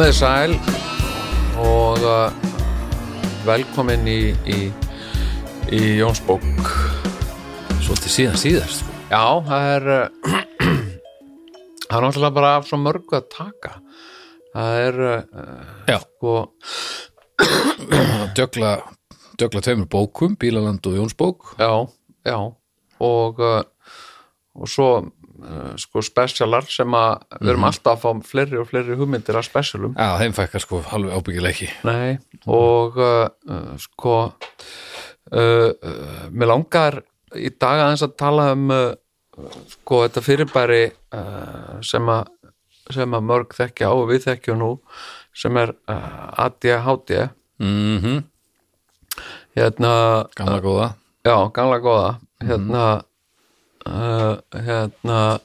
Komið sæl og uh, velkomin í, í, í Jónsbók. Svolítið síðan síðast sko. Já, það er, uh, það er náttúrulega bara af svo mörgu að taka. Það er, uh, sko, djögla, djögla tveimur bókum, Bílaland og Jónsbók já, já, og, uh, og svo, sko, specialar sem að við erum alltaf að fá fleiri og fleiri hugmyndir af specialum. Já, þeim fækkar sko alveg ábyggilega ekki. Nei, og uh, sko uh, uh, mér langar í dag aðeins að tala um sko þetta fyrirbæri sem að sem að mörg þekkja á og við þekkjum nú sem er ADHD mm hérna, Gamla góða. Já, gamla góða. Hérna uh, hérna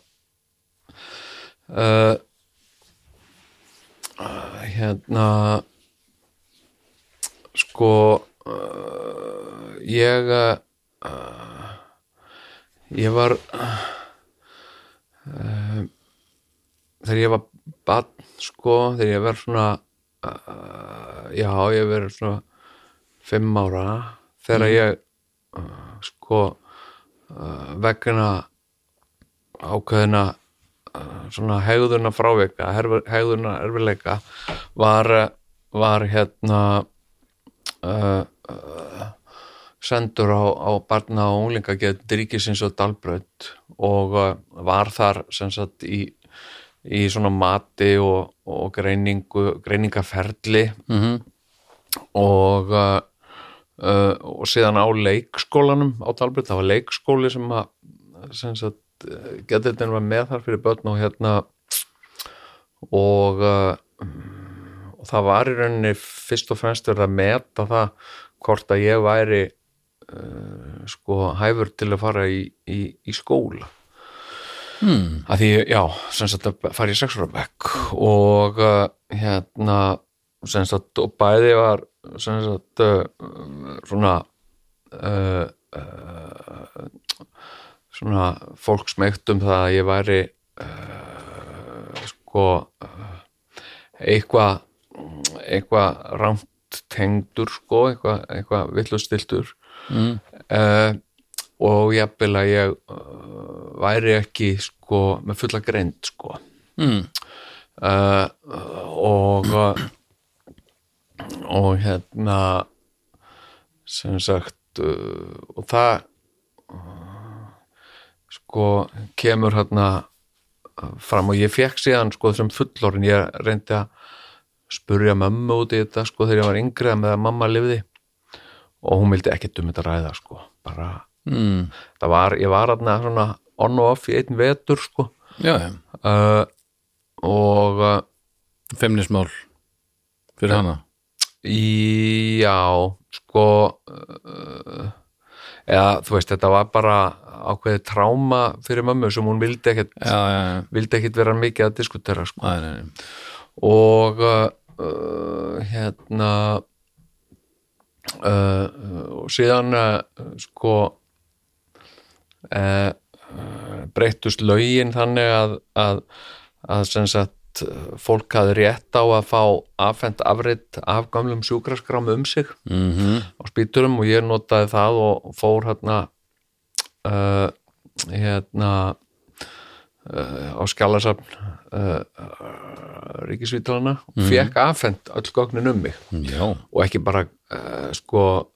uh, uh, hérna sko uh, ég uh, ég var uh, þegar ég var barn sko, þegar ég var svona uh, já, ég verið svona fimm ára þegar ég uh, sko uh, vegna ákveðina uh, svona hegðuna frávika hegðuna erfileika var, var hérna uh, uh, sendur á, á barna og unglingageð ríkisins og dalbraut og uh, var þar sem sagt í, í svona mati og, og greiningu, greiningaferli mm og uh, og síðan á leikskólanum á Dalbreyt, það var leikskóli sem að sem sagt, geturinn var með þar fyrir börn og hérna og uh, og það var í rauninni fyrst og fremst verið að meta það hvort að ég væri uh, sko hæfur til að fara í, í, í skóla hmm. að því, já, sem sagt að fara í sexurabekk og hérna sem sagt, og bæði var sagt uh, svona uh, uh, svona fólk smeygt um það að ég væri sko eitthvað eitthvað rámt tengdur sko, eitthvað, eitthvað villustiltur mm. uh, og jafnvel að ég uh, væri ekki sko með fulla greind sko Mm. uh, og og hérna sem sagt uh, og það uh, sko kemur hérna fram og ég fekk síðan sko sem fullorinn ég reyndi að spurja mömmu út í þetta sko þegar ég var yngri að með að mamma lifði. Og hún vildi ekkert um þetta ræða sko bara, Mm. það var, ég var hérna svona on og off í einn vetur sko. Já, já, uh, og uh, femnismál fyrir hana já sko uh, eða þú veist þetta var bara ákveðið tráma fyrir mömmu sem hún vildi ekkert Já, já, já, vildi ekkert vera mikið að diskutera sko. Æ, nei, nei. og uh, uh, hérna uh, og síðan uh, sko uh, breyttust lögin þannig að, að, að sem sagt uh, fólk hafði rétt á að fá afhent afritt af gamlum sjúkraskram um sig Mhm. á spíturum og ég notaði það og fór hérna uh, hérna uh, á skjálasafn uh, ríkisvítalana og fekk afhent öll gögnin um mig. Já, og ekki bara sko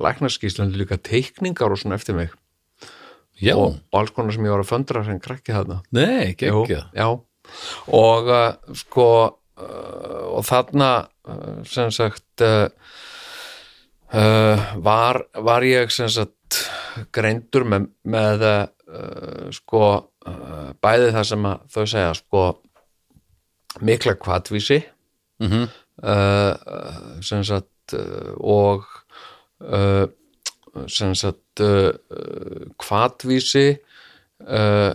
læknarskíslandi líka teikningar og svona eftir mig. Já, og, alls konar sem ég var að föndra sem krakki þarna. Nei, Jú, geggjað. já og uh, sko uh, og þarna uh, sem sagt var, var ég sem sagt greindur með, með sko bæði það sem að þau segja sko mikla kvatvísi mm uh, sem sagt og sem sagt uh, uh,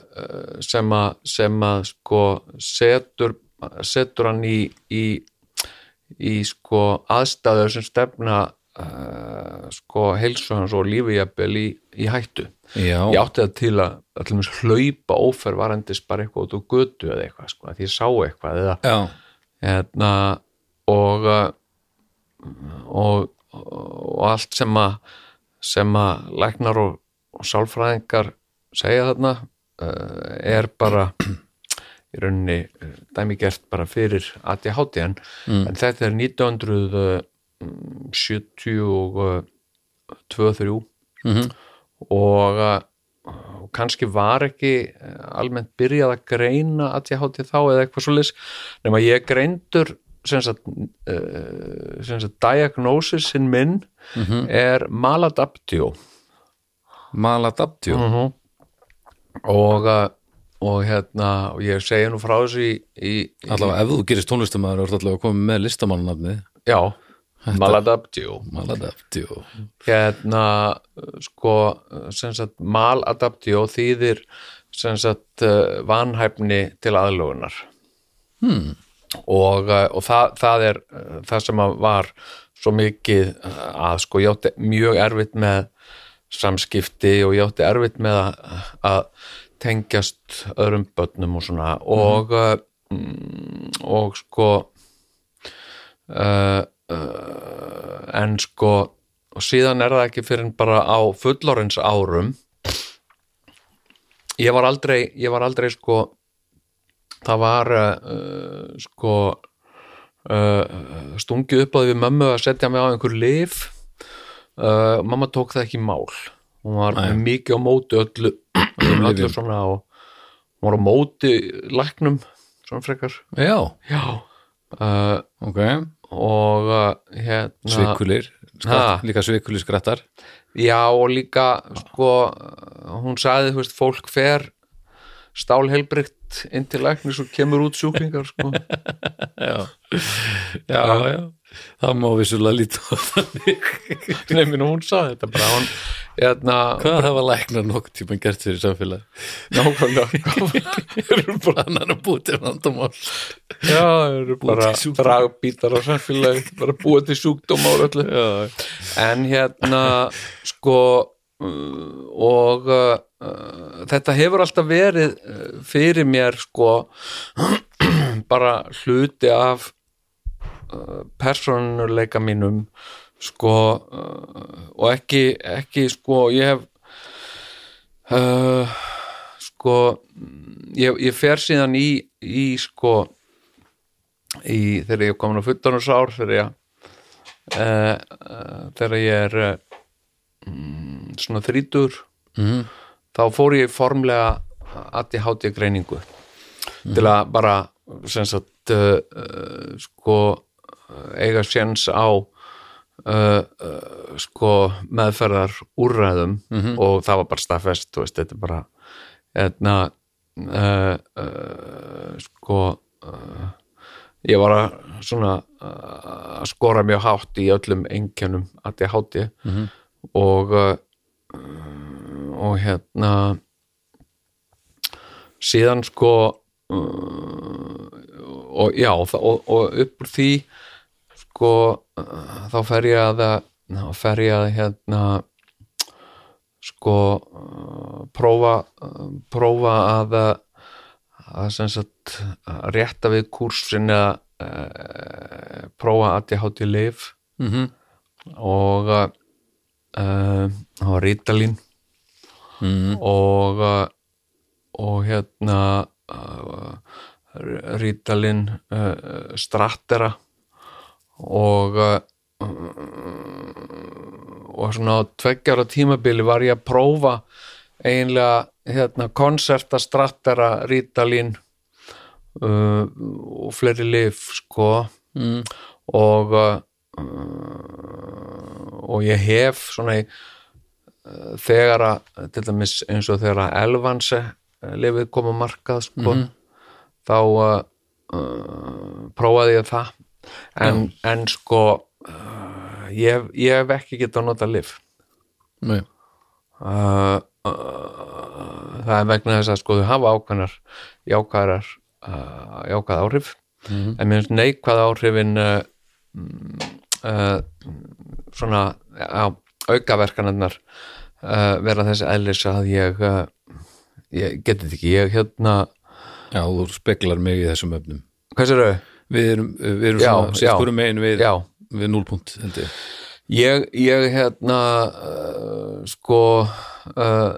sem að sem að sko setur setur hann í í, í sko aðstæður sem stefna uh, sko heilsu hans og lífi jafnvel í, í hættu. Já, ég átti það til að allir hlaupa óferð varendis bara eitthvað út úr götu eða eitthvað sko, því ég sá eitthvað eða hérna, og, uh, og og allt sem að sem að læknar og, og sálfræðingar segja þarna uh, er bara í rauninni uh, dæmigert bara fyrir ADHD en, en þetta er 1972-3 Mhm. og, uh, og kannski var ekki uh, almennt byrjað að greina ADHD þá eða eitthvað svo lis nema ég greindur uh, diagnosisin minn Mhm. er maladaptio Maladaptio -hmm. Og og hérna, og ég segi nú frá þessu í, í, í Allavega ef þú gerist tónlistamæður er allavega koma með listamannafni já, maladaptio. Maladaptio. Hérna sko maladaptio þýðir sem sagt uh, vanhæfni til aðlögunar. Hmm. og, uh, og það, það er uh, það sem að var svo mikið að sko ég átti mjög erfitt með samskipti og ég átti erfitt með að, að tengjast öðrum börnum og svona. Og uh, mm, og sko uh, uh, en sko og síðan er það ekki fyrir bara á fullorins árum. Ég var aldrei ég var aldrei sko það var uh, sko uh, stungið upp á því við mömmu að setja mig á einhver lif uh, mamma tók það ekki mál. Hún var Nei. mikið á móti öllu öllu svona og hún var á móti læknum svona frekar. Já, já. Uh, ok. og uh, hérna Svikulir, skratt, líka svikulir skrattar. Já og líka sko hún sagði þú veist fólk fer stálheilbrygt inn til læknis og kemur út sjúklingar sko. Já, já, já. Það má vissulega líta á þannig. Minn hún sagði þetta bara hún, hérna, Hvað hafa læknar nokkuð tíma gert fyrir samfélag nákvæmlega. Eru bara, Annan að búið til vandamál. Já, eru bara dragbítar á samfélagi bara búið til sjúkdóma Já, en hérna sko og uh, þetta hefur alltaf verið uh, fyrir mér sko bara hluti af uh, persónuleika mínum sko uh, og ekki, ekki sko ég hef uh, sko ég, ég fer síðan í, í sko í þegar ég er komin á fullorðarsár þegar ég uh, uh, þegar ég er uh, mm, svona þrítur Mhm. þá fór ég formlega ADHD greiningu til að bara sagt uh, uh, sko eiga séns á uh, uh, sko meðferðar úrræðum og það var bara staðfest þetta er bara hérna uh, uh, sko ég var að svona að skora mjög hátt í öllum einkjönum ADHD -hmm. Og uh, og hérna síðan sko uh, og já og, og, upp úr því sko uh, þá fer ég að þá fer ég að hérna sko prófa prófa að að sem sagt að rétta við kúrsin eða uh, prófa ADHD lif Mhm. og uh, það var rítalín Mhm. og uh, og hérna rítalín uh, strattera og og svona á tveggjara tímabili var ég að prófa eiginlega hérna konserta strattera rítalín uh, og fleiri lif sko Mm. og uh, og ég hef svona í uh, þegar að til dæmis eins og þegar að elvanse lifið koma markað sko þá uh, prófaði ég það. En, en sko uh, ég, ég hef ekki getað að nota lif uh, það er vegna þess að sko þau hafa ákvæðnar jákvæðar jákvæð áhrif. En mér finnst neikvæð áhrifin uh, mm, uh, svona já, aukaverkanarnar uh, vera þessi eðlis að ég uh, ég geti þetta ekki, ég hérna Já, þú speklar mig í þessum öfnum hvað sér þau? við erum, við erum Já, svona já. sérskorum megin við, við núlpunkt ég. ég, hérna uh, sko uh,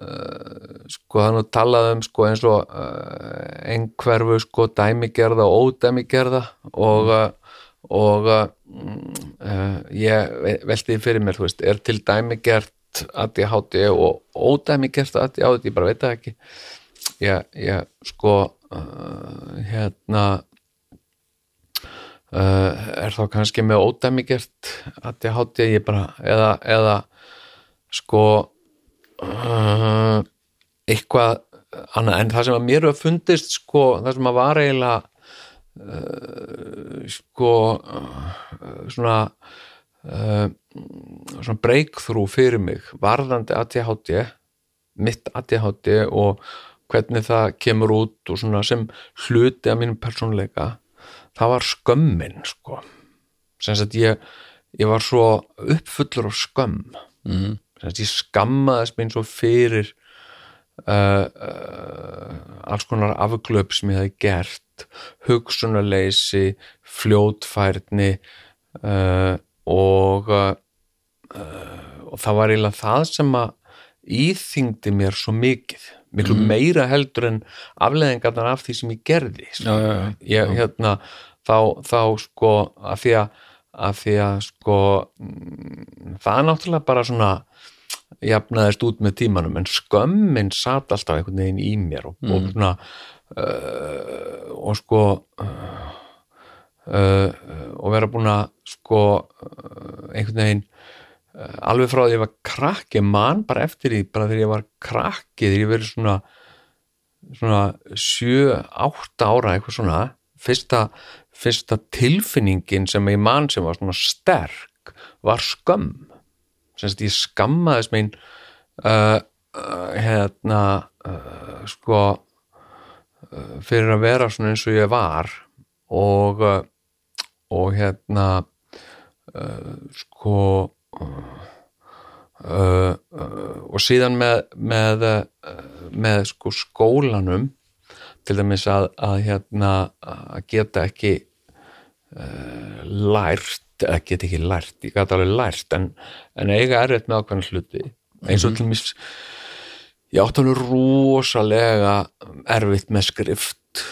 sko er nú talað um sko eins og uh, einhverfu sko dæmigerða og ódæmigerða og uh, og uh, ég ve- velti því fyrir mér, þú veist, er til dæmigert ADHD og ódæmigert ADHD, ég bara veit það ekki. Ég, ég sko uh, hérna uh, er þá kannski með ódæmigert ADHD, ég bara eða, eða sko eitthvað annað, en það sem að mér hefur fundist sko, það sem að var eiginlega uh, sko uh, svona uh, svona breakthrough fyrir mig varðandi ADHD mitt ADHD og hvernig það kemur út og svona sem hluti af mínum persónleika það var skömmin sko. Sem sagt ég, ég var svo uppfullur af skömm. Mhm. sem sagt ég skammaðist mín svo fyrir uh, uh, alls konar afglöp sem ég hefði gert hugsunarleysi fljótfærni uh, og uh, og það var eiginlega það sem að íþyngdi mér svo mikið miklu meira heldur en afleðingarnar af því sem ég gerði sko. já, já, já. ég, hérna, þá, þá sko að því að, að því að sko mm, það er náttúrulega bara svona jafnaðist út með tímanum en skömmin sat alltaf einhvern veginn í mér og, og svona uh, og sko uh, og vera búin að sko einhvern veginn alveg frá því ég var krakki man bara eftir því, bara þegar ég var krakki þegar ég verið svona svona sjö, átta ára eitthvað svona fyrsta, fyrsta tilfinningin sem ég man sem var svona sterk var skömm. Sem sagt ég skammaðist mín uh, uh, hérna uh, sko fyrir að vera svona eins og ég var og uh, og hérna uh, sko uh, uh, og síðan með með, uh, með sko skólanum til dæmis að, að hérna að geta ekki lært eða geta ekki lært, ég gæti alveg lært en, en eiga erfitt með ákveðna hluti. Eins og til dæmis ég átti alveg rosalega erfitt með skrift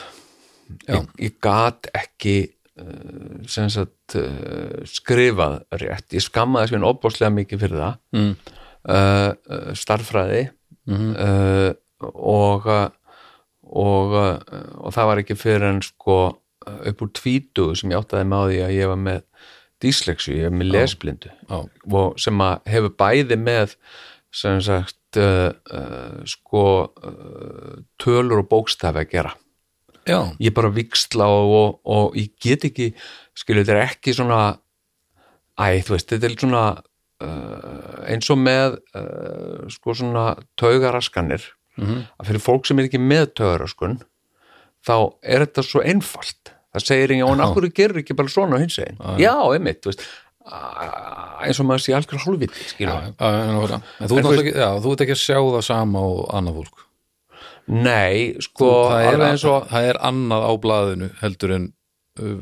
Já. ég, ég gat ekki uh, sagt uh, skrifað rétt, ég skammaði sem opbáslega mikið fyrir það Mm. uh, uh, starffræði Mhm. uh, og og, og það var ekki fyrir en sko upp úr tvítu sem ég áttaði með á því að ég var með dyslexu, ég var með lesblindu Já. og sem að hefur bæði með sem sagt uh, uh, sko uh, tölur og bókstafi að gera. Já, ég bara viksla og, og, og ég get ekki skilur þetta er ekki svona æ, þú veist, þetta er svona uh, eins og með uh, sko svona taugaraskanir. Mhm. að fyrir fólk sem er ekki með taugaraskun þá er þetta svo einfalt. Það segir enginn, og akkur gerur ekki bara svona hins einn, Já, einmitt þú veist, eins og maður sé algjör en þú ert þú ekki, þú að sjá það sama og annað fólk? Nei, sko, það, er, eins og það er annað á blaðinu heldur en uh,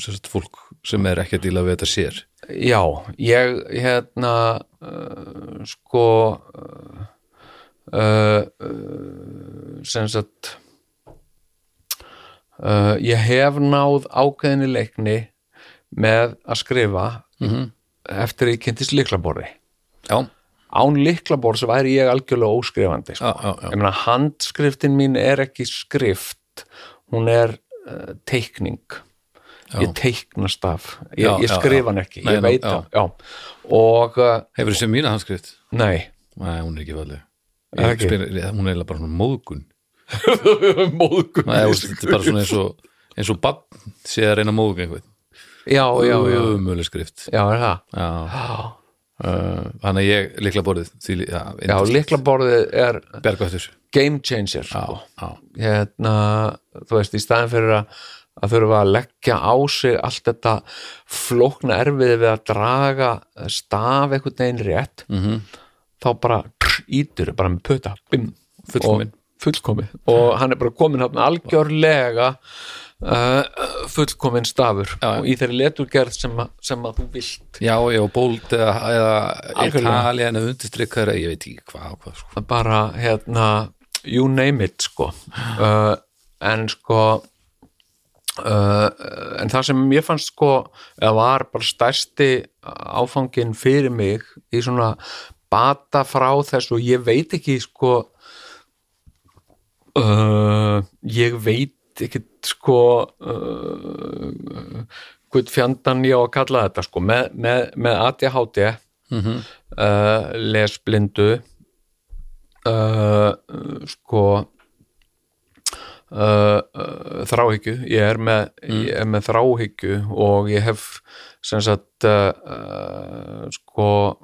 sagt, fólk sem er ekki að díla við þetta sér. Já, ég hérna uh, sko uh, uh, uh, sem sagt uh, ég hef náð ákveðinni leikni með að skrifa Mhm. eftir að ég kynntist liklaborði já, án liklaborðs væri ég algjörlega óskrifandi sko. já, já, já. ég meina handskriftin mín er ekki skrift hún er uh, teikning. Ég teiknast af. Ég, ég já, skrifa já. hann ekki, Nei, ég veit það og uh, hefur þessi mína handskrift? Nei. Nei, hún er ekki spyr, hún er eiginlega bara móðgun. Móðgun Nei, þú þetta er bara svona eins og eins og bann sé að reyna móðgun einhvern já, já, já, Ömurleg skrift. Já, er það? Já, uh, þannig að ég líkla borðið því, já, já liklaborðið er bergvættur. Game changer. Já, sko. já, hérna, þú veist, í staðin fyrir að að þurfa að leggja á sig allt þetta flókna erfiði við að draga staf einhvern veginn rétt mhm. þá bara ítur bara með pöta bim, Fullkomin. og, fullkomin og hann er bara komin hann algjörlega uh, fullkomin stafur Já. og í þeirri leturgerð sem, að- sem að þú vilt Já, já, bóld eða, eða Algjörlega. Italien eða undirstrykkaður ég veit ekki hvað og hvað sko. bara hérna you name it sko uh, en sko uh, en það sem mér fannst sko eða var bara stærsti áfangin fyrir mig í svona bata frá þessu og ég veit ekki sko uh, ég veit ekki sko uh, hvern fjandan ég á að kalla þetta sko. Með, með, með ADHD mm uh, lesblindu uh, sko uh, uh, þráhyggju. Ég er, með, ég er með þráhyggju og ég hef sem sagt uh, sko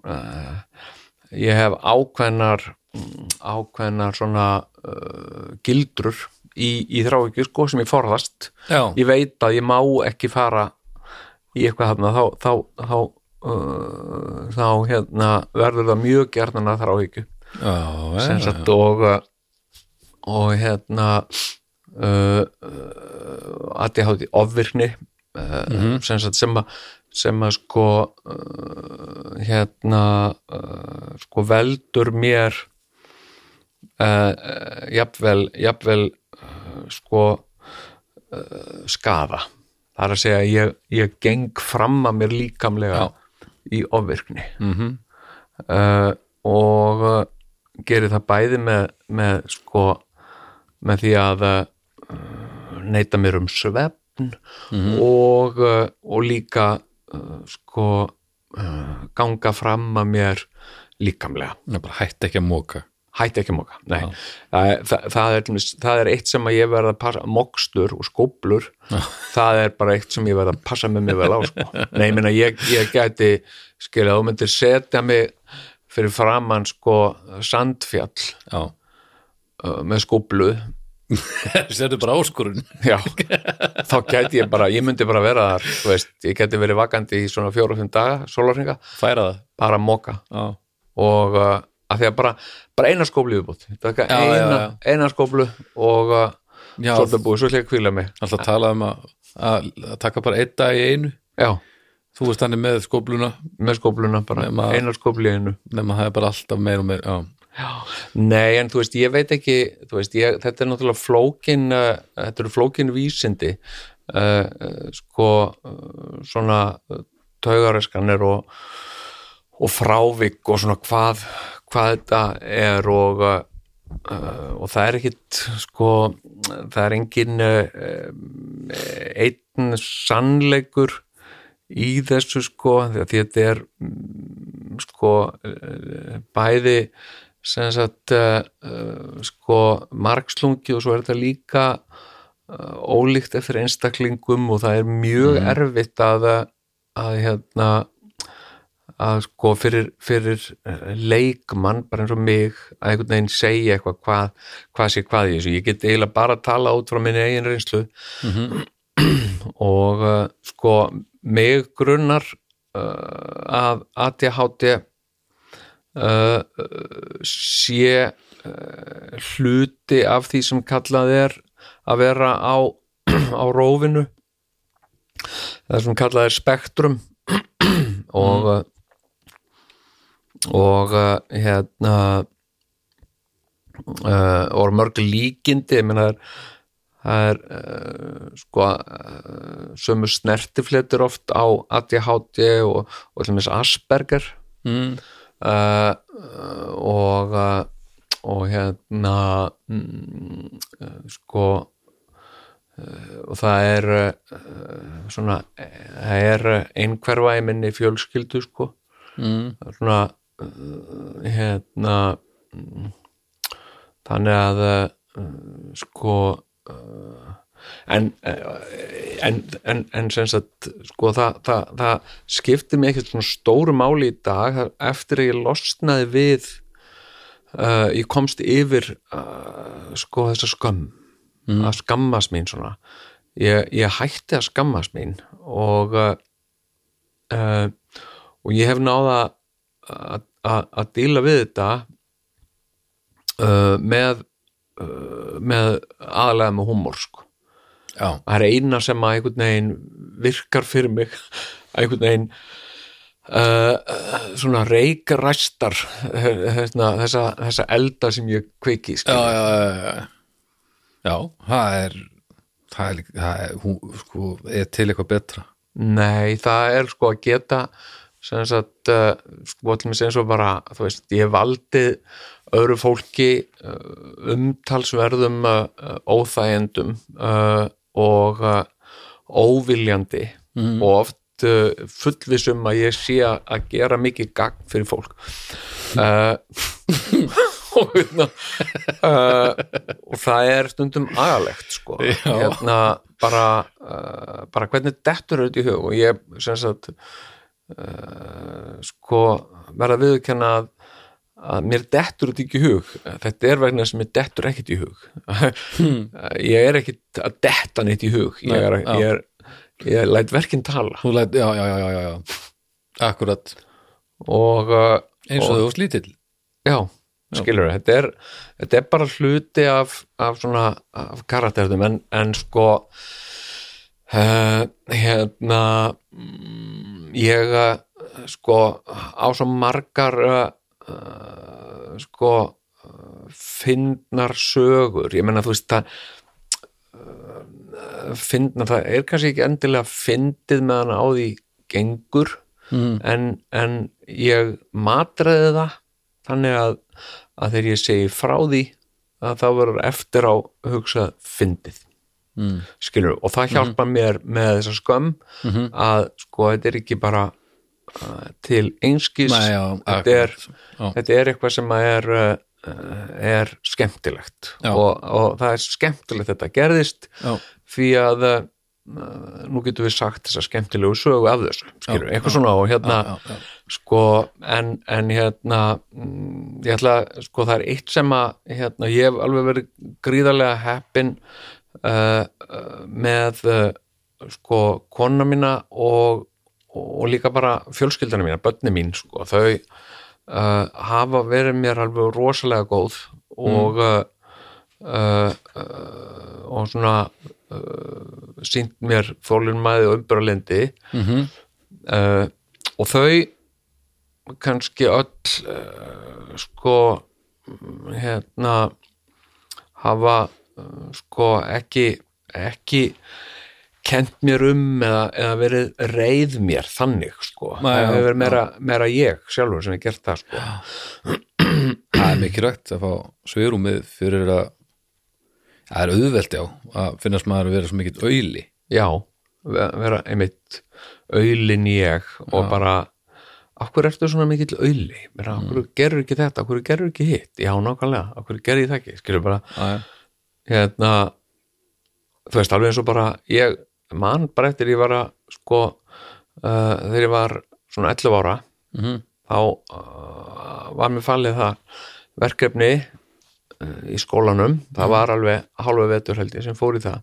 ég hef ákveðnar mm, ákveðnar svona gildrur í, í þráhyggju sko sem ég forðast. Já, ég veit að ég má ekki fara í eitthvað þarna þá, þá, þá, uh, þá hérna, verður það mjög gerðan að sagt og uh, og hérna uh, uh, að ég hátti ofvirkni uh, sem sagt sem að sem að sko uh, hérna uh, sko veldur mér uh, uh, jafnvel jafnvel sko uh, skaða. Það er að segja ég, ég geng fram að mér líkamlega í ofvirkni. Mhm. uh, og uh, gerir það bæði með, með sko með því að uh, neyta mér um svefn og, uh, og líka sko ganga fram að mér líkamlega. Já, bara hætti ekki að móka hætti ekki að moka, nei. Það, það, er, það er eitt sem ég verð að passa mokstur og skóplur það er bara eitt sem ég verð að passa með mig vel á sko. nei, ég meina ég, ég gæti skilja, þú myndir setja mig fyrir framann sko sandfjall Já, uh, með skóplu sérðu bara áskorun. Já, þá gæti ég bara ég myndi bara vera þar, þú veist ég gæti verið vakandi í svona fjóra og fimm daga sólarringa, Færa það. Bara Já, og að því að bara, bara eina skóplu viðbútt, eina, eina skóplu og uh, já svo það búið, svo ég að kvíla mig. Alltaf að tala um að, að, að taka bara einn dag í einu. Já, Þú veist hann er með skópluna með skópluna bara, Nema- eina skóplu í einu. Nema það er bara alltaf meir og meir Já, Nei, en þú veist, ég veit ekki veist, ég, þetta er náttúrulega flókin uh, þetta eru flókin vísindi. Uh, uh, sko uh, svona taugareskanir og, og frávik og svona hvað hvað þetta er og uh, uh, og það er ekkit sko, það er engin uh, einn sannleikur í þessu sko því að þetta er mm, sko uh, bæði sem sagt uh, sko margslungi og svo er þetta líka ólíkt eftir einstaklingum og það er mjög erfitt að að hérna að sko fyrir, fyrir leikmann bara eins og mig að einhvern veginn segja eitthvað hvað, hvað sé hvað í þessu, ég get eiginlega bara að tala út frá minni eigin reynslu. Og uh, sko mig grunnar uh, að ADHD uh, sé uh, hluti af því sem kallað er að vera á, á rófinu. Það sem kallað er spektrum. Og uh, og uh, hérna uh, og mörg líkindi ég meina það er uh, sko sömu snertifletur oft á ADHD og, og til mér Asperger mm. og og hérna mm, sko og það er svona það er einhverfa í minni fjölskyldu sko Mm. Svona hérna mm, þannig að uh, sko en, uh, en, en, en sem sagt sko það, það, það skiptir mig ekkert svona stóru máli í dag eftir að ég losnaði við uh, ég komst yfir uh, sko þessa skömm að skammast mín svona. Ég, ég hætti að skammast mín og uh, og ég hef náða að, að, að díla við þetta uh, með uh, með aðalega með húmor sko. já, það er eina sem að einhvern veginn virkar fyrir mig einhvern veginn uh, uh, svona reikaræstar þessa, þessa, þessa elda sem ég kveiki já, skilur. já, já, já. já, það er það er, það er, hún, sko, er til eitthvað betra Nei, það er sko að geta sem sagt uh, sko til mig eins og bara, þú veist, ég hef valdið öðru fólki uh, umtalsverðum uh, uh, óþægendum uh, og óviljandi og oft fullvissum að ég sé að gera mikið gagn fyrir fólk. Og hérna og það er stundum agalegt sko. Hérna bara, bara hvernig dettur þetta í hug? Og ég sem sagt uh, sko verða að viðurkenna að, að mér dettur þetta ekki í hug. Þetta er vegna sem mér dettur ekkit í hug. Ég er ekkit að detta neitt í hug. Ég er, Nei, ég er, ég læt verkinn tala. Þú læt, já, já, já, já, já, akkurat, og uh, eins og þú varst lítill. Já, skilur þetta er, þetta er bara hluti af, af svona af karakterðum en, en sko uh, hérna mm, ég uh, sko á svo margar uh, sko finnar sögur ég menna þú veist það uh, finnar, það er kannski ekki endilega fyndið með hana á því gengur mm. en, en ég matraði það þannig að, að þegar ég segi frá því að það verður eftir á hugsað fyndið Mm. skilur, og það hjálpa mér með þessa skömm Mhm. að sko þetta er ekki bara uh, til já, þetta, er, þetta er eitthvað sem að er uh, er skemmtilegt. Og, og það er skemmtilegt þetta gerðist Já. því að uh, nú getum við sagt þessa skemmtilegu sögu af þessu, skilur, Já, eitthvað já. svona og hérna sko, en, en hérna mm, ég ætla, sko það er eitt sem að hérna, ég hef alveg verið gríðarlega heppin uh, með uh, sko kona mína og, og líka bara fjölskyldana mína, börni mín sko, þau uh, hafa verið mér alveg rosalega góð og uh, uh, og svona sínt mér þólunmæði og umbyrralendi Mhm. uh, og þau kannski öll uh, sko mm, hérna hafa sko ekki ekki kent mér um eða, eða verið reið mér þannig sko. Nei, það já, hefur verið meira, meira ég sjálfur sem hef gert það sko. Það er mikilvægt að fá svigurúmið fyrir að það er auðvelt já að finnast maður að vera svo mikill auðli já, ve- vera einmitt auðlin ég og bara af hverju ertu svona mikill auðli bara, hverju gerur ekki þetta, hverju gerur ekki hitt? Já, nákvæmlega, hverju gerur ég það ekki? Skilur bara, hérna þú veist, alveg eins og bara ég man bara eftir ég var að sko, uh, þegar ég var svona 11 ára Mhm. þá uh, var mér fallið það verkefni uh, í skólanum, það var alveg halva vetur held ég sem fór í það.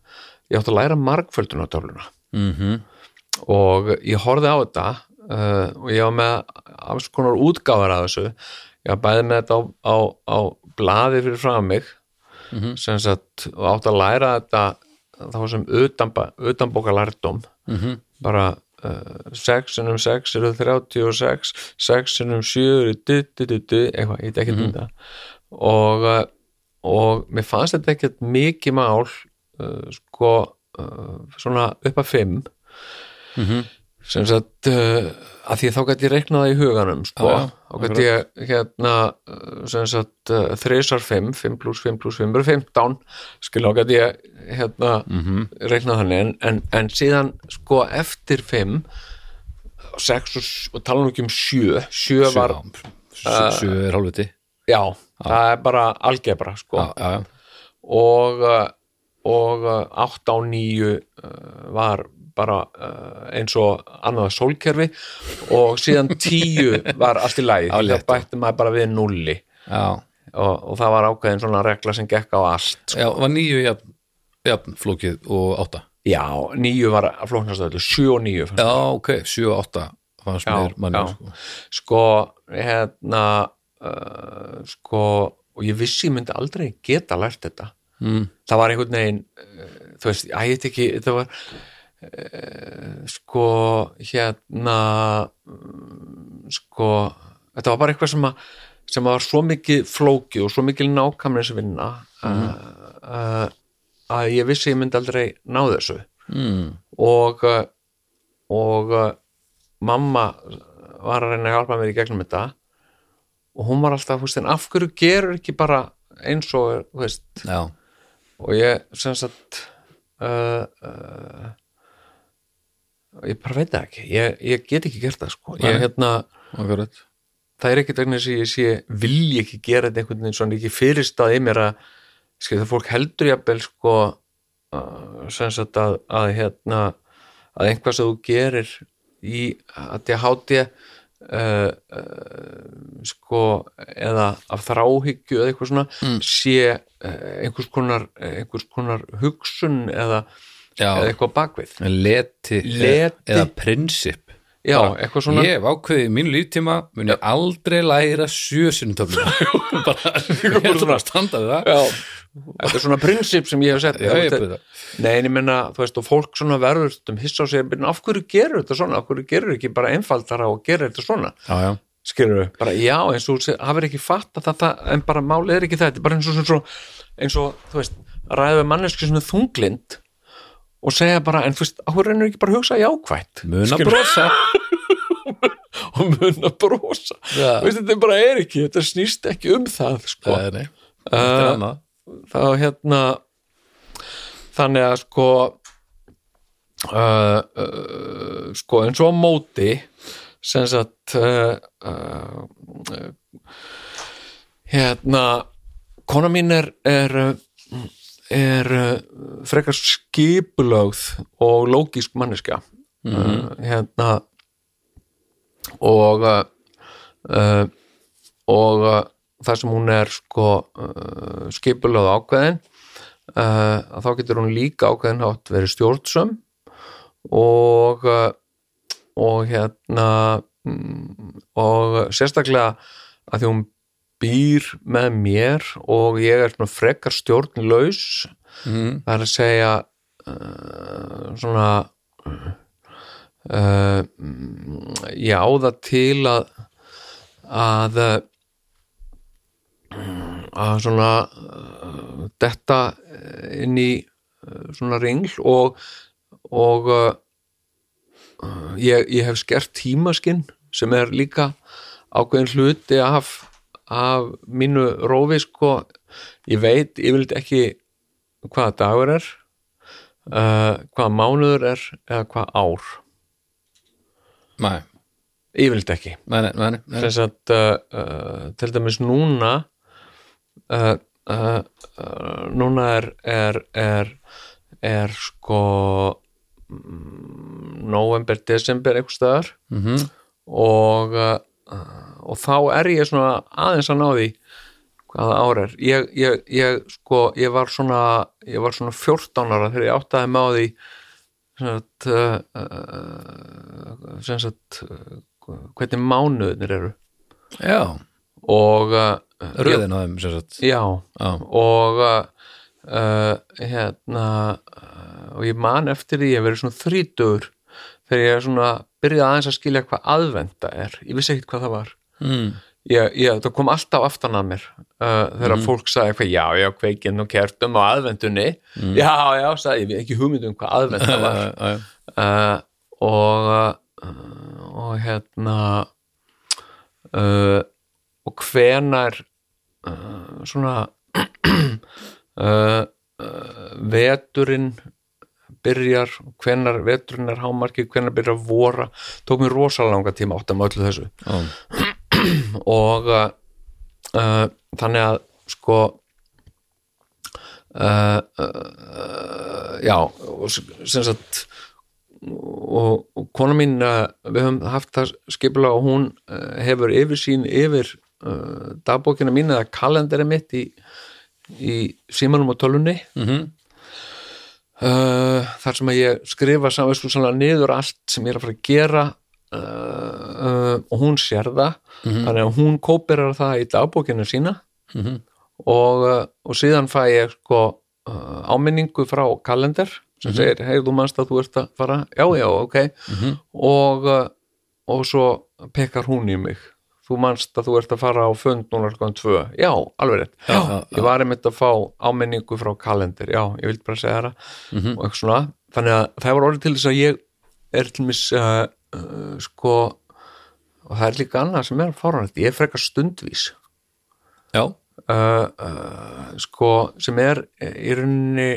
Ég átti að læra margföldunartöfluna Mhm. og ég horfði á þetta uh, og ég var með alls konar útgáfar að þessu. Ég var bæði með þetta á, á, á blaði fyrir frá mig Mhm. sem sagt, og átti að læra þetta þá sem utanba, utanbóka lærdóm Mhm. bara uh, 6 sinum 6 eru 36 6 sinum 7 eru eitthvað, ég veit ekki um þetta og, uh, og mér fannst þetta ekkert mikið mál uh, sko uh, svona upp að 5 Mhm. Sem sagt uh, að því þá gæti ég reiknað það í huganum sko, Já, já, þá gæti ég hérna uh, sem sagt uh, 3 5, 5 pluss 5 pluss 5 eru 15 skil þá gæti ég hérna Mhm. reiknað þannig. En, en, en síðan sko eftir 5 6 og, og tala nú ekki um 7 7 var, sjö sjö er hálfviti. Já, það er bara algebra sko. Já, já, já. og uh, og uh, 8 á 9 uh, var bara uh, eins og annað sólkerfi. Og síðan 10 var allt í það létt, bætti maður bara við nulli og, og það var ákveðin svona regla sem gekk á allt sko. já var nýju jafn, jafn flókið og átta? Já, 9 var að flóknast öllu. 7 og 9 fannst já, ok, sjö og átta fannst mér manni já. sko. sko, hérna uh, sko og ég vissi ég myndi aldrei geta lært þetta. Mm. það var einhvern veginn uh, þú veist, ég veit ekki þetta var sko hérna mm, sko þetta var bara eitthvað sem að sem var svo mikið flóki og svo mikið nákvæmlega vinna uh, uh, að ég vissi ég myndi aldrei ná þessu. Mm. og og mamma var að reyna að hjálpa mér í gegnum þetta. Og hún var alltaf, þú veist, en af hverju gerur ekki bara eins og, þú veist, já, og ég sem sagt uh, uh, ég bara veit ekki. Ég, ég get ekki gert það sko. Ég, hérna, akkurat það er ekkert þess að ég sé vilji ekki gera þetta einhvern veginn svona ekki fyrirstað í mér að skil það fólk heldur jafnvel sko uh, sem sagt að, að hérna að einhvað sem þú gerir í að ég háti uh, uh, sko eða af þráhyggju eða eitthvað svona Mm. sé uh, einhvers konar einhvers konar hugsun eða, eða eitthvað bakvið leti, Leti. eða prinsip. Já, Bara, eitthvað svona ég hef ákveðið í mínu líftíma mun ég aldrei læra sjösunumtöfluna bara, ég held bara að standa við það. Já, þetta er svona prinsip sem ég hef sett. Já, ég Þetta- Nei, en ég menna, þú veist, og fólk svona verður um hissa á sig, af hverju gerur þetta svona? Af hverju gerur ekki bara einfaldara og gerur þetta svona? Já, já, skilur við, bara já, eins og hafur ekki fatt að þetta, en bara málið er ekki þetta þetta er bara eins og, eins og, eins og þú veist, manneski sem er þunglind og segja bara, en þú veist, á hverju reynir ekki bara að hugsa jákvætt mun að brosa og mun að brosa Já. Þú veist, þetta bara er ekki, þetta snýst ekki um það sko. Nei, nei, þetta er Uh, annað þá hérna þannig að sko uh, uh, sko eins og á móti sem sagt hérna kona mín er er, er uh, frekar skipulögð og lógísk manneska uh, hérna og uh, og uh, þar sem hún er sko uh, skipulögð ákveðin uh, þá getur hún líka ákveðin hátt verið stjórnsum og uh, og hérna mm, og sérstaklega að því hún býr með mér og ég er svona frekar stjórnlaus mm. það er að segja uh, svona uh, ég á það til að að uh, að svona uh, detta inn í uh, svona ringl og og uh, ég, ég hef skert tímaskinn sem er líka ákveðin hluti af af mínu rófi sko. Ég veit yfirleitt ekki hvaða dagur er uh, hvaða mánuður er eða hvaða ár. Nei, yfirleitt ekki. Nei, nei, nei, nei. þess að uh, til dæmis núna uh, núna er er, er, er sko mm, november, desember einhvers staðar. Mm og uh, og þá er ég svona aðeins að ná því hvaða ár er. Ég, ég, ég sko, ég var svona ég var svona 14 ára þegar ég áttaði með á því sagt, uh, uh, sagt uh, hvernig mánuðinir eru. Já, og uh, röðin á þeim já, Já, og uh, hérna og ég man eftir því að vera svona þrítugur þegar ég svona byrjaði aðeins að skilja hvað aðvenda er. Ég vissi ekkert hvað það var. Mm. ég, ég, það kom alltaf aftan að mér uh, þegar fólk sagði eitthvað já, já, kveikinn og kertum á aðvendunni já, já, sagði ég, ekki hugmyndum hvað aðvenda var. Uh, og uh, og hérna uh, og hvenar uh, svona uh, veturinn byrjar, hvenar veturinn er hámarki, hvenar byrjar að vora. Tók mér rosalega langa tíma átt að með öllu þessu. Já. og uh, uh, þannig að sko uh, uh, já sem sagt og, og kona mín uh, við höfum haft það skipulega og hún uh, hefur yfirsýn yfir dagbókina mín eða kalendari mitt í, í símanum og tölunni Mm uh, þar sem að ég skrifa samvæskulega niður allt sem ég er að fara að gera. Uh, og hún sér það. Þannig að hún kópirar það í dagbókinu sína. Mhm. og, uh, og síðan fæ ég sko áminningu frá kalender sem segir, hei, þú manst að þú ert að fara. Já, já, ok. Og, uh, og svo pekar hún í mig þú manst að þú ert að fara á fund núna skoðan tvö, já, alveg rétt. Já, já, ég var einmitt að fá áminningu frá kalender, já, ég vildi bara segja það. Og eitthvað svona, þannig að það var orðið til þess að ég er til mis uh, uh, sko og það er líka annað sem er fáranætt ég er frekar stundvís. Já, uh, uh, sko sem er í rauninni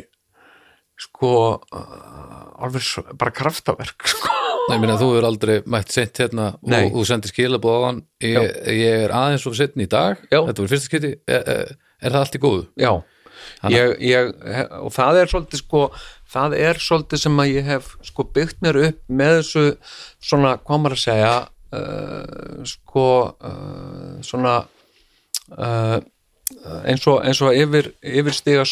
sko uh, alveg bara kraftaverk sko. Nei, minna, þú er aldrei mætt sent hérna Nei. og þú sendir skilabóð á hann. Ég, ég er aðeins og setn í dag. Já. þetta var fyrsta skipti, er, er, er það allt í góðu? já. Ég, ég, og það er svolítið sko það er svolítið sem að ég hef sko byggt mér upp með þessu svona, hvað maður að segja uh, sko uh, svona uh, eins og, eins og yfir, yfir sem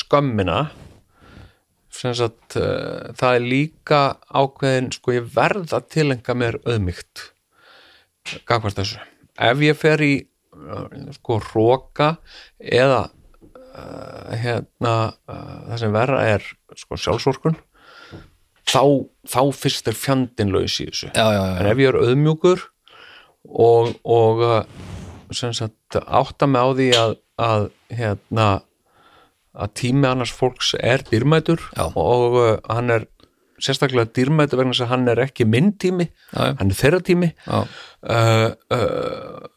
sagt uh, það er líka ákveðin sko ég verð að tilenga mér auðmygt gagvart þessu. Ef ég fer í uh, sko róka eða uh, hérna það sem verra er sko sjálfsvorkun þá, þá fyrst er fjandinn laus í þessu. Já, já, já, en ef ég er auðmjúkur og, og sem sagt átta mig á því að, að hérna að tími annars fólks er dýrmætur Já. og uh, hann er sérstaklega dýrmætur vegna þess að hann er ekki minn tími, já, hann er þeirra tími. Uh, uh,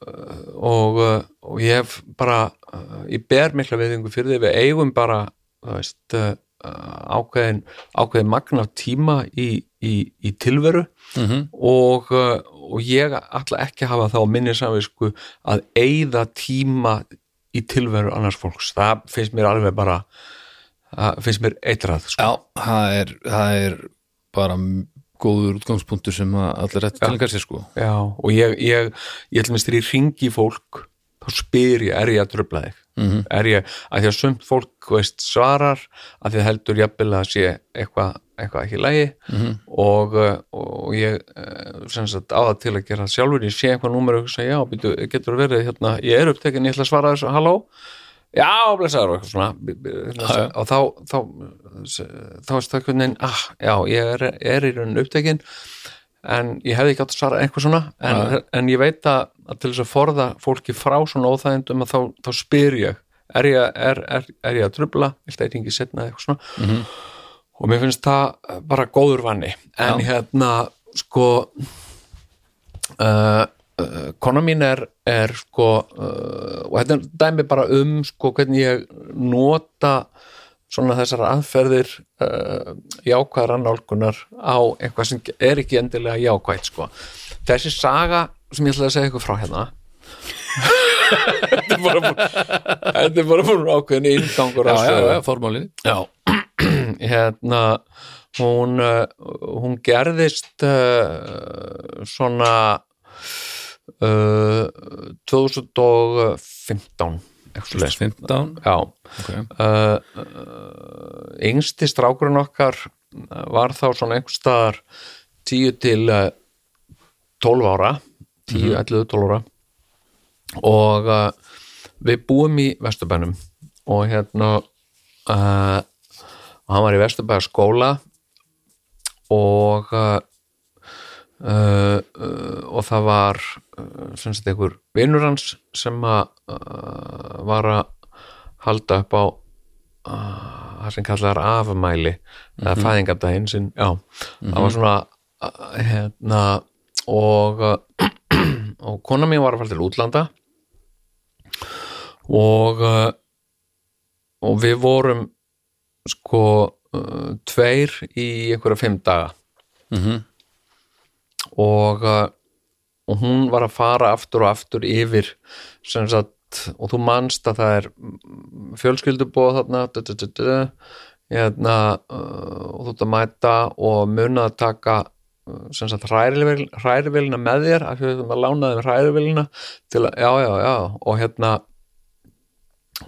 og, uh, og ég hef bara uh, ég ber mikla viðingu fyrir því. Við eigum bara veist, uh, ákveðin, ákveðin magna tíma í, í, í tilveru Mm og, uh, og ég ætla ekki að hafa þá minni samvisku að eyða tíma í tilveru annars fólks. Það finnst mér alveg bara það finnst mér eitrað sko. já það, er, það er bara góður útgangspunktur sem allir rétt tilengar sér sko. Já, og ég, ég, ég ætlum að styrir ringi fólk þá spyr ég, er ég að tröfla þig Mhm. er ég, að því að sumt fólk veist, svarar, að því heldur jafnvel að sé eitthvað eitthva ekki í lagi Mhm. og, uh, og ég uh, sagt á það til að gera sjálfur ég sé eitthvað númer og segja, já, býtu, getur verið hérna, ég er upptekin, ég ætla að svara þessu halló, já, blessaður og eitthvað svona Já, og þá þá, þá veist það einhvern veginn ah, já, ég er, er í raunin upptekin en ég hefði ekki átt að svara eitthvað svona. En, en ég veit að, að til þess að forða fólki frá svona óþægindum þá, þá spyr ég er ég, er, er, er ég að trubla viltu að ég ringi setna eitthvað svona? Og mér finnst það bara góður vanni. En hérna sko uh, uh, kona mín er, er sko uh, og þetta dæmi bara um sko hvernig ég nota svona þessar aðferðir uh, jákvæðar annálkunar á eitthvað sem er ekki endilega jákvætt sko. Þessi saga sem ég ætla að segja ykkur frá hérna Þetta er bara búin Þetta er bara búin ákveðin inngangur já, að já, sögu. já, formálin Já, hérna hún, uh, hún gerðist uh, svona uh, 2015 eitthvað svoleiðis. 15 Já, okay. uh, uh, yngsti strákurinn okkar uh, var þá svona einhvers staðar 10 til uh, 12 ára 10, 11, 12 ára. Og uh, við búum í Vesturbænum og hérna uh, og hann var í Vesturbæða skóla og uh, uh, og það var uh, sem sagt einhver vinur hans sem að var að halda upp á það sem kallar afmæli eða fæðingardaginn sinn. Já, það var svona uh, hérna og og kona mín var að fara til útlanda. Og og við vorum sko tveir í einhverja fimm daga. Mm og, uh, og hún var að fara aftur og aftur yfir sem sagt, og þú manst að það er fjölskyldubóð þarna hérna, uh, og þú ert að mæta og muna að taka uh, hrærivél, hrærivelina með þér af því að við lána þeim hrærivelina til að, já, já, já, og hérna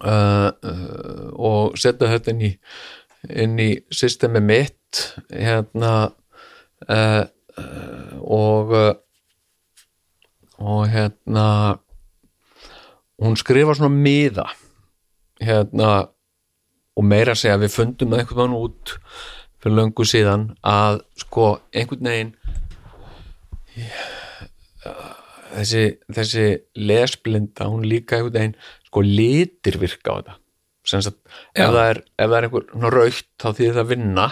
uh, uh, og setja þetta inn í inn í systemi mitt hérna uh, og uh, og hérna hún skrifa svona miða hérna og meira að segja við fundum með einhvern veginn út fyrir löngu síðan að sko einhvern veginn þessi, þessi lesblinda, hún líka einhvern veginn sko litir virka á þetta. Ef það er, ef það er einhver raukt þá þýðir það vinna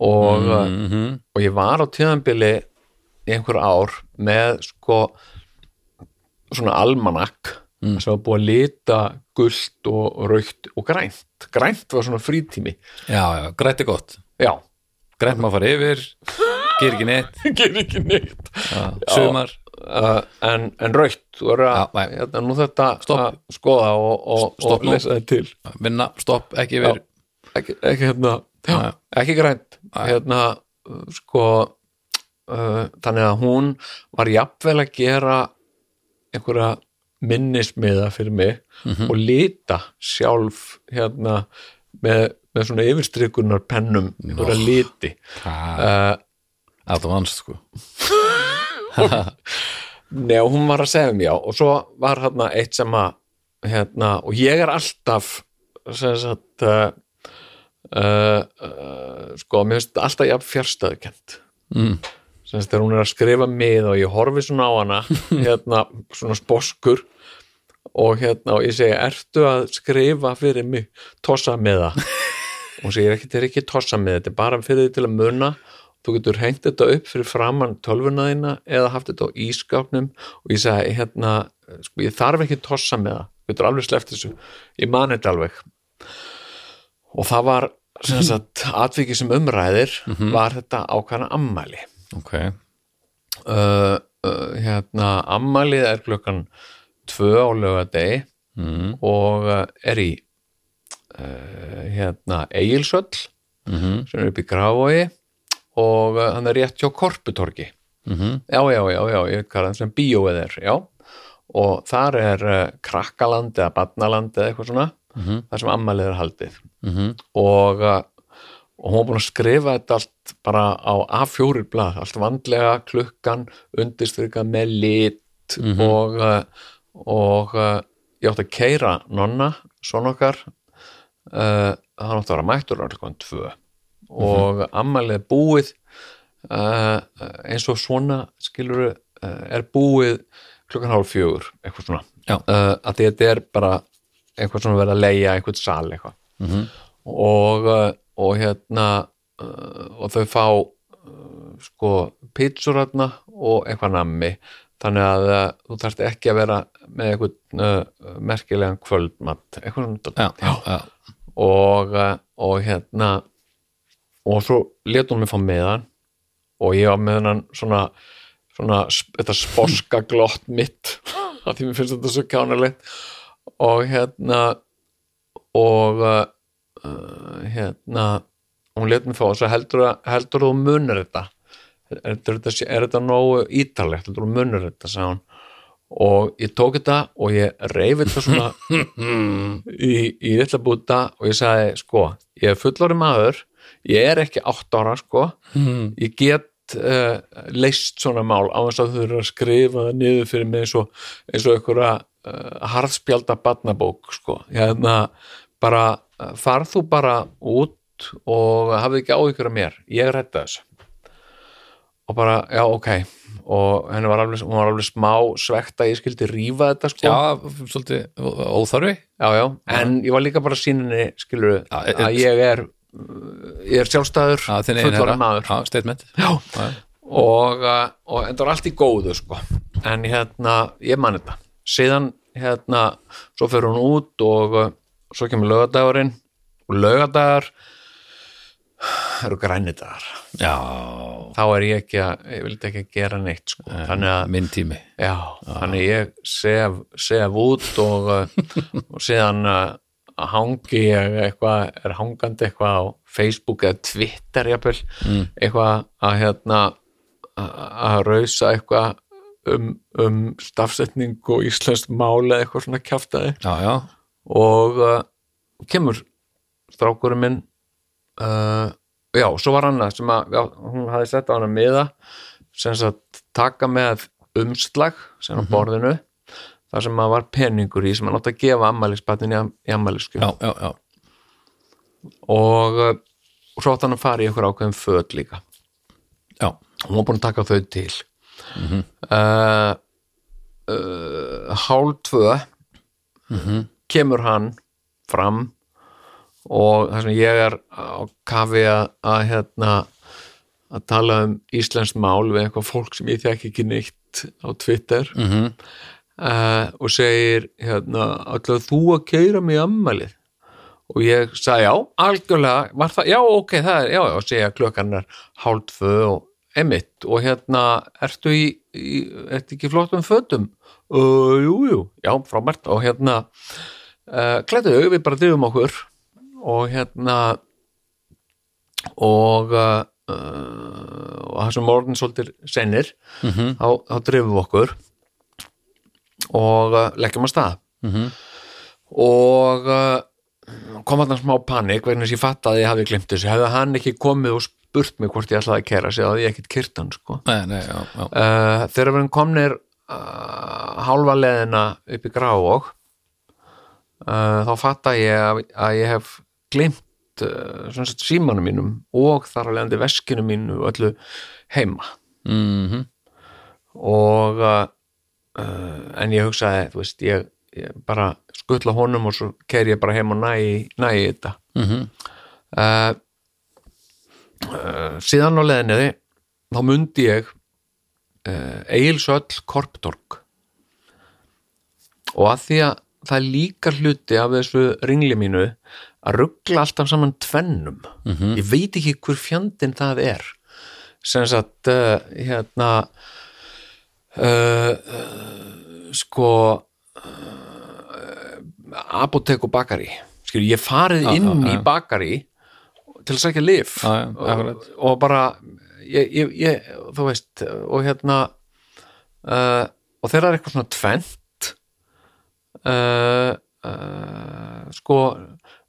og, mm -hmm. og ég var á tíðanbili einhver ár með sko svona almanak Mm. sem var búið að lita gult og raukt og grænt. Grænt var svona frítími. Já, já, grænt er gott. Já, grænt maður fara yfir, ger ekki neitt. Ger ekki neitt. Já, sumar, uh, en, en raukt þú er Já, að, nei. hérna, nú þetta Stopp. skoða og, og, og lesa þetta til. Vinna, stopp, ekki yfir. Ekki, ekki hérna já, ekki grænt. Hérna sko uh, þannig að hún var jafnvel að gera einhverja minnismiða fyrir mig Mhm. og lita sjálf hérna með, með svona yfirstrikunar pennum einhverja liti. það uh, vannst sko. Nei, og hún var að segja mér já. Og svo var hérna eitt sem að hérna, og ég er alltaf sem sagt uh, uh, uh, sko, mér finnst alltaf jafn fjarstöðukent mm. sem sagt þegar hún er að skrifa mið og ég horfi svona á hana hérna, svona sposkur og hérna, og ég segi, ertu að skrifa fyrir mig tossa með það og hún segir ekki, þetta er ekki tossa með þetta er bara fyrir því til að muna. Þú getur hengt þetta upp fyrir framann tölvuna þína eða haft þetta á ískápnum og ég segi, hérna sko, ég þarf ekki tossa með það, þú getur alveg sleppt þessu. Ég man þetta alveg og það var atvikið sem umræðir var þetta ákvæðna ammæli ok, uh, uh, hérna ammælið er klukkan tvö á lögadegi mm. og uh, er í uh, hérna Egilsöll Mm sem er upp í Grafói og uh, hann er rétt hjá Korputorgi. -hmm. já, já, já, já, ég veit hvað hann sem bíóið er, já. Og þar er uh, krakkaland eða badnaland eða eitthvað svona Mhm. þar sem ammælið er haldið. Mm og, uh, og hún var búin að skrifa þetta allt bara á A4 blað, allt vandlega klukkan undirstrykað með lit Mhm. og uh, og uh, ég átti að keira nonna, svona okkar uh, hann átti að vera mættur á klukkan tvö. Og ammælið er búið uh, eins og svona skilur uh, er búið klukkan hálf fjögur eitthvað svona. Uh, að þetta er bara eitthvað svona verið að leia eitthvað sal eitthvað. Mhm. og, uh, og hérna uh, og þau fá uh, sko pítsur hérna og eitthvað nammi. Þannig að þú þarft ekki að vera með eitthvað merkilegan kvöldmatt eitthvað svona já, já, og, og hérna og svo let hún mig fá meðan. Og ég var með hennan svona, svona þetta sposka glott mitt. Að því mér finnst þetta svo kjánalegt og hérna og uh, uh, hérna hún let mig fá og svo heldur, heldur þú munur þetta? Er þetta, er þetta nógu ítalegt heldur þú munur þetta sagði hún. Og ég tók þetta og ég reyfi þetta svona í, í litla búta og ég sagði sko, ég er fullori maður ég er ekki átt ára sko. Mm. ég get uh, leist svona mál á þess að þau eru að skrifa það niður fyrir mig eins og einhverja uh, harðspjalda barnabók sko, hérna bara uh, farð þú bara út og hafði ekki áhyggjur af mér. Ég redda þessu. Og bara, já, ok. Og henni var alveg, var alveg smá svegt að ég skildi rífa þetta sko. Já, svolítið óþarfi. Já, já, en ég var líka bara síninni skilur að e- ég er ég er sjálfstæður, herra. maður. Já, og, uh, og þetta var allt í góðu sko. en hérna, ég man þetta síðan hérna svo fyrir hún út og uh, svo kemur lögadagurinn og lögadagar eru grænidagar Já, þá er ég ekki að, ég vildi ekki að gera neitt sko. þannig að minn tími. Já, þannig ég sef, sef út og, uh, og síðan uh, hangi ég eitthvað, er hangandi eitthvað á Facebook eða Twitter jafnvel, Mm. eitthvað að hérna að að rausa eitthvað um, um stafsetning og íslenskt máli eða eitthvað svona já, og uh, kemur strákurinn minn uh, já, svo var sem að hún hafði sett á hana miða sem sagt taka með umslag sem á borðinu þar sem að var peningur í sem hann átti að gefa ammælisbatnin í, am- í ammælisku já, já, já. og, uh, svo átt hann að fara í einhver ákveðin föt líka. Já, hún var búin að taka þau til mm uh, uh, hálf tvö kemur hann fram og það sem ég er á kafi að, að hérna að tala um íslensk mál við eitthvað fólk sem ég þekki ekki neitt á Twitter. Mm uh, og segir hérna, allavega þú að keira mig í ammælið og ég sagði já, algjörlega. Var það, já ok, það er, já, já, segja klukkan er hálf tvö og emitt og hérna, ertu í, í ertu ekki flottum fötum? Uh, jú, jú, já, frábært. Og hérna, uh, klættu við bara drifum okkur. Og hérna og uh, og það sem orðin svolítið senir Mhm. þá, þá drifum við okkur. Og uh, leggjum að stað. Mhm. og uh, kom að smá panik vegna þess að ég fatt að ég hafi glimt þessu. Hefði hann ekki komið og spurt mig hvort ég ætlaði að kera sig að ég ekkit kyrt hann sko. nei, nei, já, já uh, þegar við komnir uh, hálfa leðina upp í Grávog uh, þá fatta ég að, að ég hef glimt símanum mínum og þar að leiðandi veskinu mínu og öllu heima mm og uh, uh, en ég hugsaði, þú veist, ég, ég bara skuttla honum og svo keiri ég bara heim og næ, í- næ í þetta -hmm. uh, uh, síðan á leðinni þá mundi ég uh, Egilsöll Korptorg og að því að það er líka hluti af þessu ringli mínu að ruggla alltaf saman tvennum. Ég veit ekki hver fjandinn það er. Sem sagt uh, hérna sko apotek og bakari skil, ég farið inn já, í já. bakari til að sækja lif og, og bara ég, ég, ég, þú veist og hérna uh, og þeirra er eitthvað svona tvent uh, uh, sko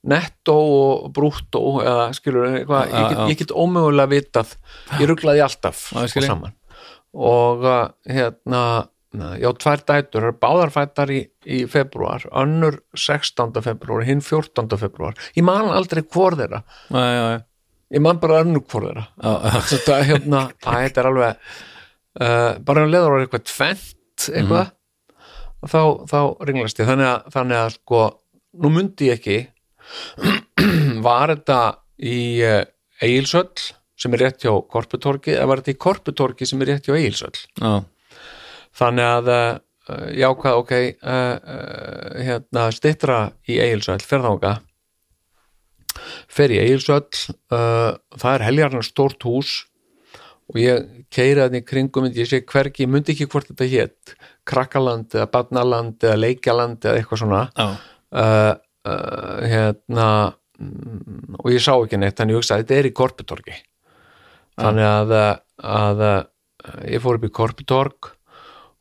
netto og brúttó eða skilur eitthvað, ég, get, ég get ómögulega vitað ég rugglaði alltaf ég. saman. Og uh, hérna já, tvær dætur, það eru báðar fættar í, í februar, önnur 16. februar, hinn 14. februar ég man aldrei hvor þeirra já, já, já, ég man bara önnur hvor þeirra þetta er hérna, að þetta er alveg uh, bara um leður á eitthvað tvent eitthvað þá, þá ringlast ég þannig að, þannig að sko, nú myndi ég ekki var þetta í uh, Egilsöll sem er rétt hjá Korputorki eða var þetta í Korputorki sem er rétt hjá Egilsöll já. Þannig að uh, já hvað, ok uh, uh, hérna stittra í Egilsöll ferðanga fer í Egilsöll það er heljarnar stórt hús og ég keiri þannig í kringum ég sé hvergi, ég myndi ekki hvort þetta hétt Krakkaland eða Badnaland eða Leikjaland eða eitthvað svona. Já. uh, uh, hérna mm, og ég sá ekki neitt þannig ég hugsa að þetta er í Korputorgi. Þannig að, að, að ég fór upp í Korputorg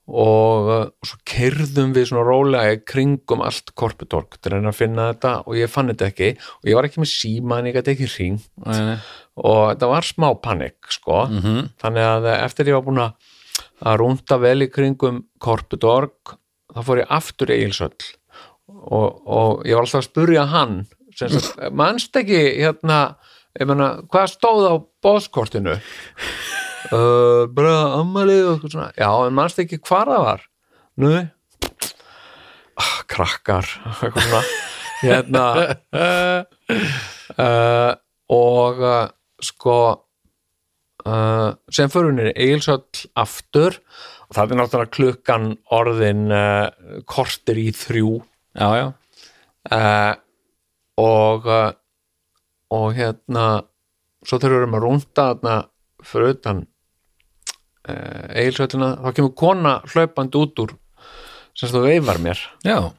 og uh, svo kerðum við svona rólega kringum allt Korputorg til að finna þetta og ég fann þetta ekki. Og ég var ekki með síma en ég gæti ekki hring og þetta var smá panik sko. Mhm. þannig að eftir ég var búin að rúnda vel í kringum Korputorg þá fór ég aftur í Egilsöll og, og ég var alltaf að spurja hann manst ekki hérna, ég meina, hvað stóð á bóðskortinu uh, bara ammalið og eitthvað svona. Já, en manst ekki hvar það var? Nú? Ah, krakkar eitthvað svona. Hérna uh, og uh, sko sem fyrir henni Egilsöll aftur. Og það er náttúrulega klukkan orðin kortir í þrjú. Já, já, og og hérna svo þegar við að rúnda þarna fyrir utan uh, Egilsöllina, þá kemur kona hlaupandi út úr sem þú veifar mér. Já.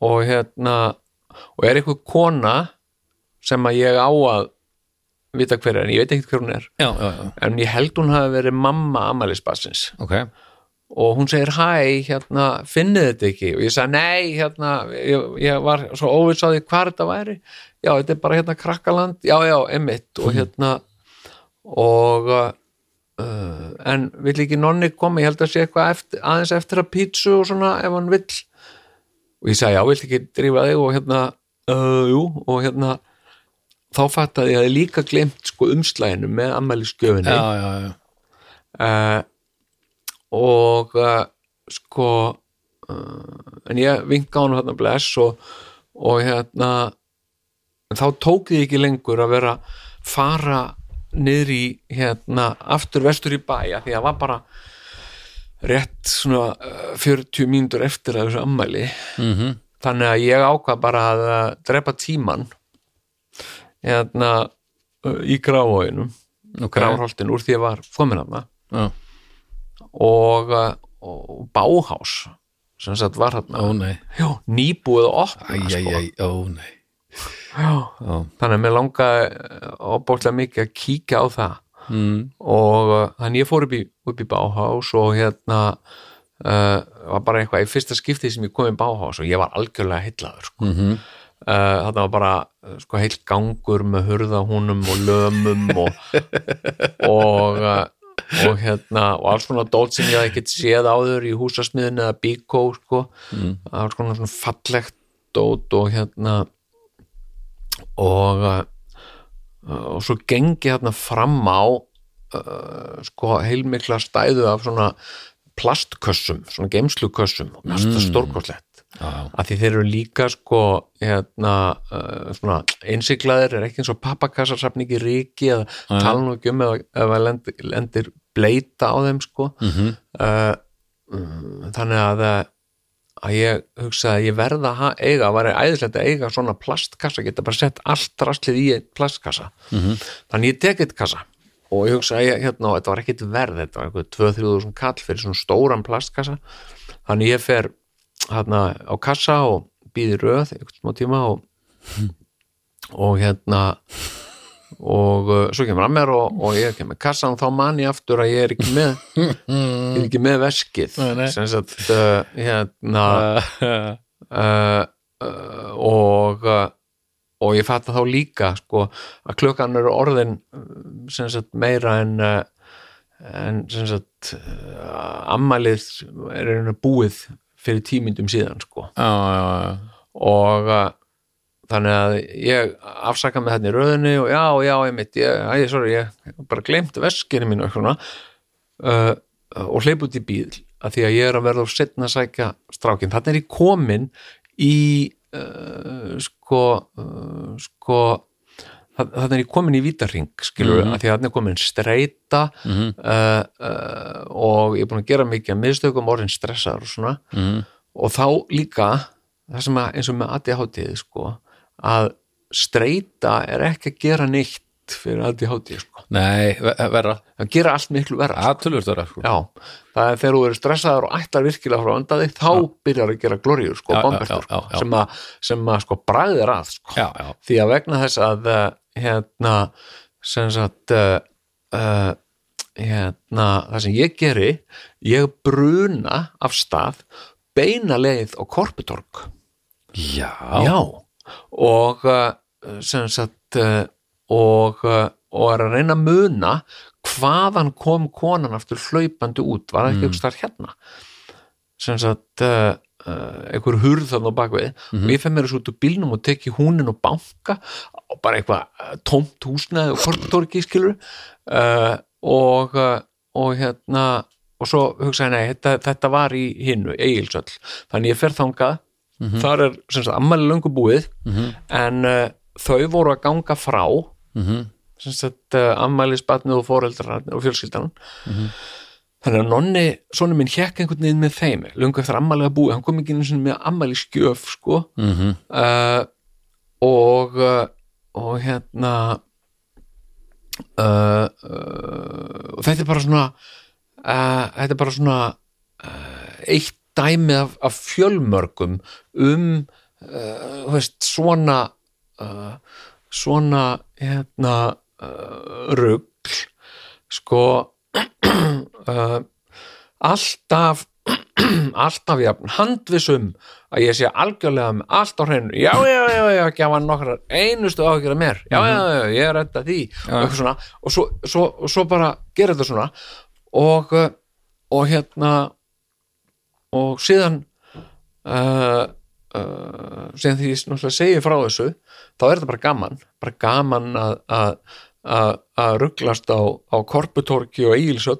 og hérna og er eitthvað kona sem að ég á að vita hver er, en ég veit ekkert hver hún er. Já, já, já. en ég held hún hafi verið mamma Amalisbassins ok. Og hún segir hæ, hérna, finnið þetta ekki? Og ég sagði nei, hérna ég, ég var svo því hvað þetta væri. Já, þetta er bara hérna krakkaland. Já, já, emitt og hérna og uh, en vill ekki nonni koma, ég held að sé eitthvað eftir, aðeins eftir að pítsu og svona ef hann vill. Og ég sagði já, vill ekki drífa þig? Og hérna, uh, jú. Og hérna þá fattaði ég að ég líka glemt sko umslæðinu með ammælisgjöfinni já, já, já, uh, og sko en ég vinka á hann hérna bless og, og hérna þá tók ég ekki lengur að vera fara niður í hérna aftur vestur í bæja því að var bara rétt svona uh, 40 mínútur eftir að þessu ammæli mhm, þannig að ég ákvað bara að uh, drepa tíman hérna uh, í gráhóinum ok. Grárholtin úr því að var komin hana já, og, og báhás sem sagt var hérna já, nýbúið æj, opna æj, sko. æj, ó nei þannig að mér langaði óbúrslega mikið að kíkja á það. Mm, og uh, þannig ég fór upp í, upp í báhás og hérna uh, var bara eitthvað í fyrsta skipti sem ég kom í báhás og ég var algjörlega heillaður sko. mhm, uh, þetta var bara sko, heill gangur með hurðahúnum og lömum og og, uh, og hérna og alls svona dót sem ég hafði ekkert séð áður í húsasmiðinu eða bíkó sko. mm, var svona, svona fallegt dót og hérna og uh, og svo gengi hérna fram á uh, sko heilmikla stæðu af svona plastkössum, svona geimslukössum og mest það Mm. stórkoslegt já, að því þeir eru líka sko hérna uh, svona innsiklaðir er ekki eins og pappakassasafn ekki ríki eða Nei. tala nú ekki um eða, eða lendir, lendir bleita á þeim sko mhm, uh, um, þannig að uh, að ég hugsaði að ég verða að eiga, var æðislegt að eiga svona plastkassa, geta bara sett allt rastlið í plastkassa. Mhm, þannig ég tek eitt kassa. Og ég hugsaði að hérna, þetta var ekkit verð þetta var eitthvað 2-3 kall fyrir svona stóran plastkassa. Þannig ég fer hérna á kassa og býði röð eitthvað smá tíma og, og hérna og uh, svo kemur að mér og, og ég kemur kassan og þá man ég aftur að ég er ekki með ég er ekki með veskið. Sem sagt uh, hérna uh, uh, og uh, og ég fatta þá líka sko að klukkan eru orðin uh, sem sagt meira en en sem sagt ammælið er einu búið fyrir tímyndum síðan sko. Já, já, já, og uh, þannig að ég afsaka með þetta í röðinni og já, já, ég mitt ég, æ, sorry, ég bara glemt veskinu mínu svona, uh, og hleyp út í bíl að því að ég er að verða og setna sækja strákin, þannig er ég komin í uh, sko uh, sko þannig er ég komin í vítarring skilur Mhm. að því að þannig er komin streyta mhm, uh, uh, og ég er búin að gera mikið að miðstökum orðin stressaður og svona. Mhm, og þá líka það sem að eins og með ADHD sko, að streyta er ekki að gera neitt fyrir ADHD sko. nei, ve- verra það gera allt miklu verra sko. aðtölvöld verra, sko já, það er þegar þú eru stressaður og ætlar virkilega frá undan þig, þá byrjar að gera glóriur sko, Já, já, bombertur, já, já, já. sko, sem að, sem að sko bræðir að sko. já, já, því að vegna þess að uh, hérna sem sagt uh, uh, hérna það sem ég geri ég bruna af stað beina leið á korputorg já, já og uh, sem sagt uh, og, uh, og er að reyna að muna hvaðan kom konan aftur hlaupandi út, var það ekki Mm. mm. þar hérna? Sem sagt einhver hurð þannig á bakvið og ég fem mér þessu út úr bílnum og teki húnin og banka og bara eitthvað tómt húsnaði og korputorgi skilur og, og hérna og svo hugsaði nei, þetta, þetta var í hinnu, eigilsöll, þannig ég fer þangað þar er sem sagt ammæli löngu búið mhm, en uh, þau voru að ganga frá mhm, sem sagt uh, ammæli spatnið og foreldrar og fjölskyldan. Þannig að nonni, svona minn hjekk einhvern veginn með þeim, löngu eftir ammæli að búið. Hann kom ekki einu sinni með ammæli skjöf sko. Mhm, uh, og uh, og hérna uh, uh, og þetta er bara svona uh, þetta er bara svona uh, eitt dæmi af, af fjölmörgum um uh, veist, svona uh, svona hérna uh, rugl sko uh, alltaf alltaf jafn handvissum að ég sé algjörlega með allt á hreinu. Já, já, já, já, ekki hafa nokkrar einustu áhyggjur af mér, já, já, já, ég er þetta því. Og, eitthvað svona, og, svo, svo, og svo bara gera þetta svona. Og, og hérna og síðan uh, uh, sem því ég náttúrulega segi frá þessu þá er þetta bara gaman. Bara gaman að að, rugglast á, á korputorki og eigilsöll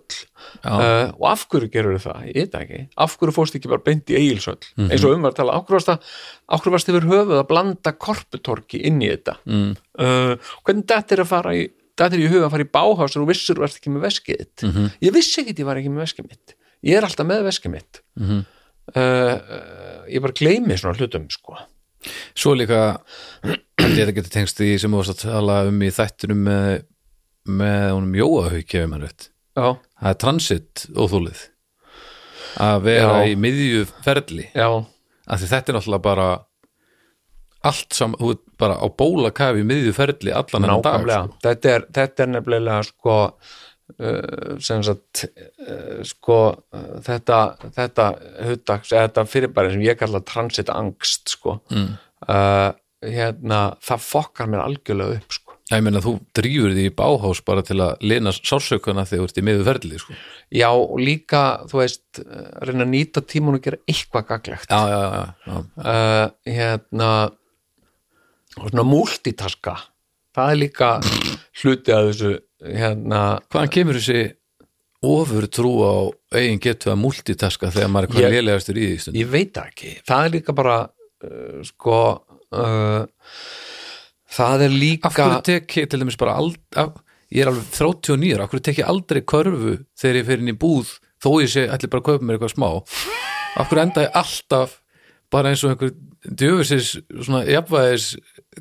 uh, og af hverju gerur það, ég veit það ekki. Af hverju fórst ekki bara beint í eigilsöll eins og umvar tala, af hverju varst, að, af hverju varst yfir höfuð að blanda korputorki inn í þetta? Mm. uh, hvernig þetta er að fara í þetta er í huga að fara í báhás og vissur ert ekki með veskið þitt? Mhm. ég vissi ekki að ég var ekki með veskið mitt ég er alltaf með veskið mitt. Mhm. uh, uh, ég bara gleymi svona hlutum sko. Svo líka þetta getur tengst því sem þú varst að tala um í þættinum með, með honum Jóahauk ef maður já, það er transit óþúlið að vera Já. í miðju ferli. Já, af því þetta er náttúrulega bara allt saman, þú ert bara á bólakafi í miðju ferli allan enn dag nákvæmlega. sko. þetta, er, þetta er nefnilega sko sem sagt uh, sko uh, þetta þetta hugdags, eða þetta fyrirbæri sem ég kalla transit angst sko mm. uh, hérna, það fokkar mér algjörlega upp sko ég meina þú drýfur því í báhás bara til að lina sársökuna þegar þú ert í miðju ferli sko. Já, líka, þú veist, reyna að nýta tímun og gera eitthvað gaglegt. já, já, já, já. Uh, hérna, svona multitaska, það er líka hluti að þessu, hérna, hvaðan kemur þessi ofur trú á eigin getu að multitaska þegar maður er hvað lélegastur í því ég veit ekki. Það er líka bara, uh, sko, uh, það er líka... af hverju tek ég til dæmis bara ald, af, ég er alveg 39 ára, af hverju tek ég aldrei körfu þegar ég fer inn í búð þó ég sé ætli bara að kaupa mér eitthvað smá af hverju enda ég alltaf bara eins og einhver djöfisins svona jafnvæðis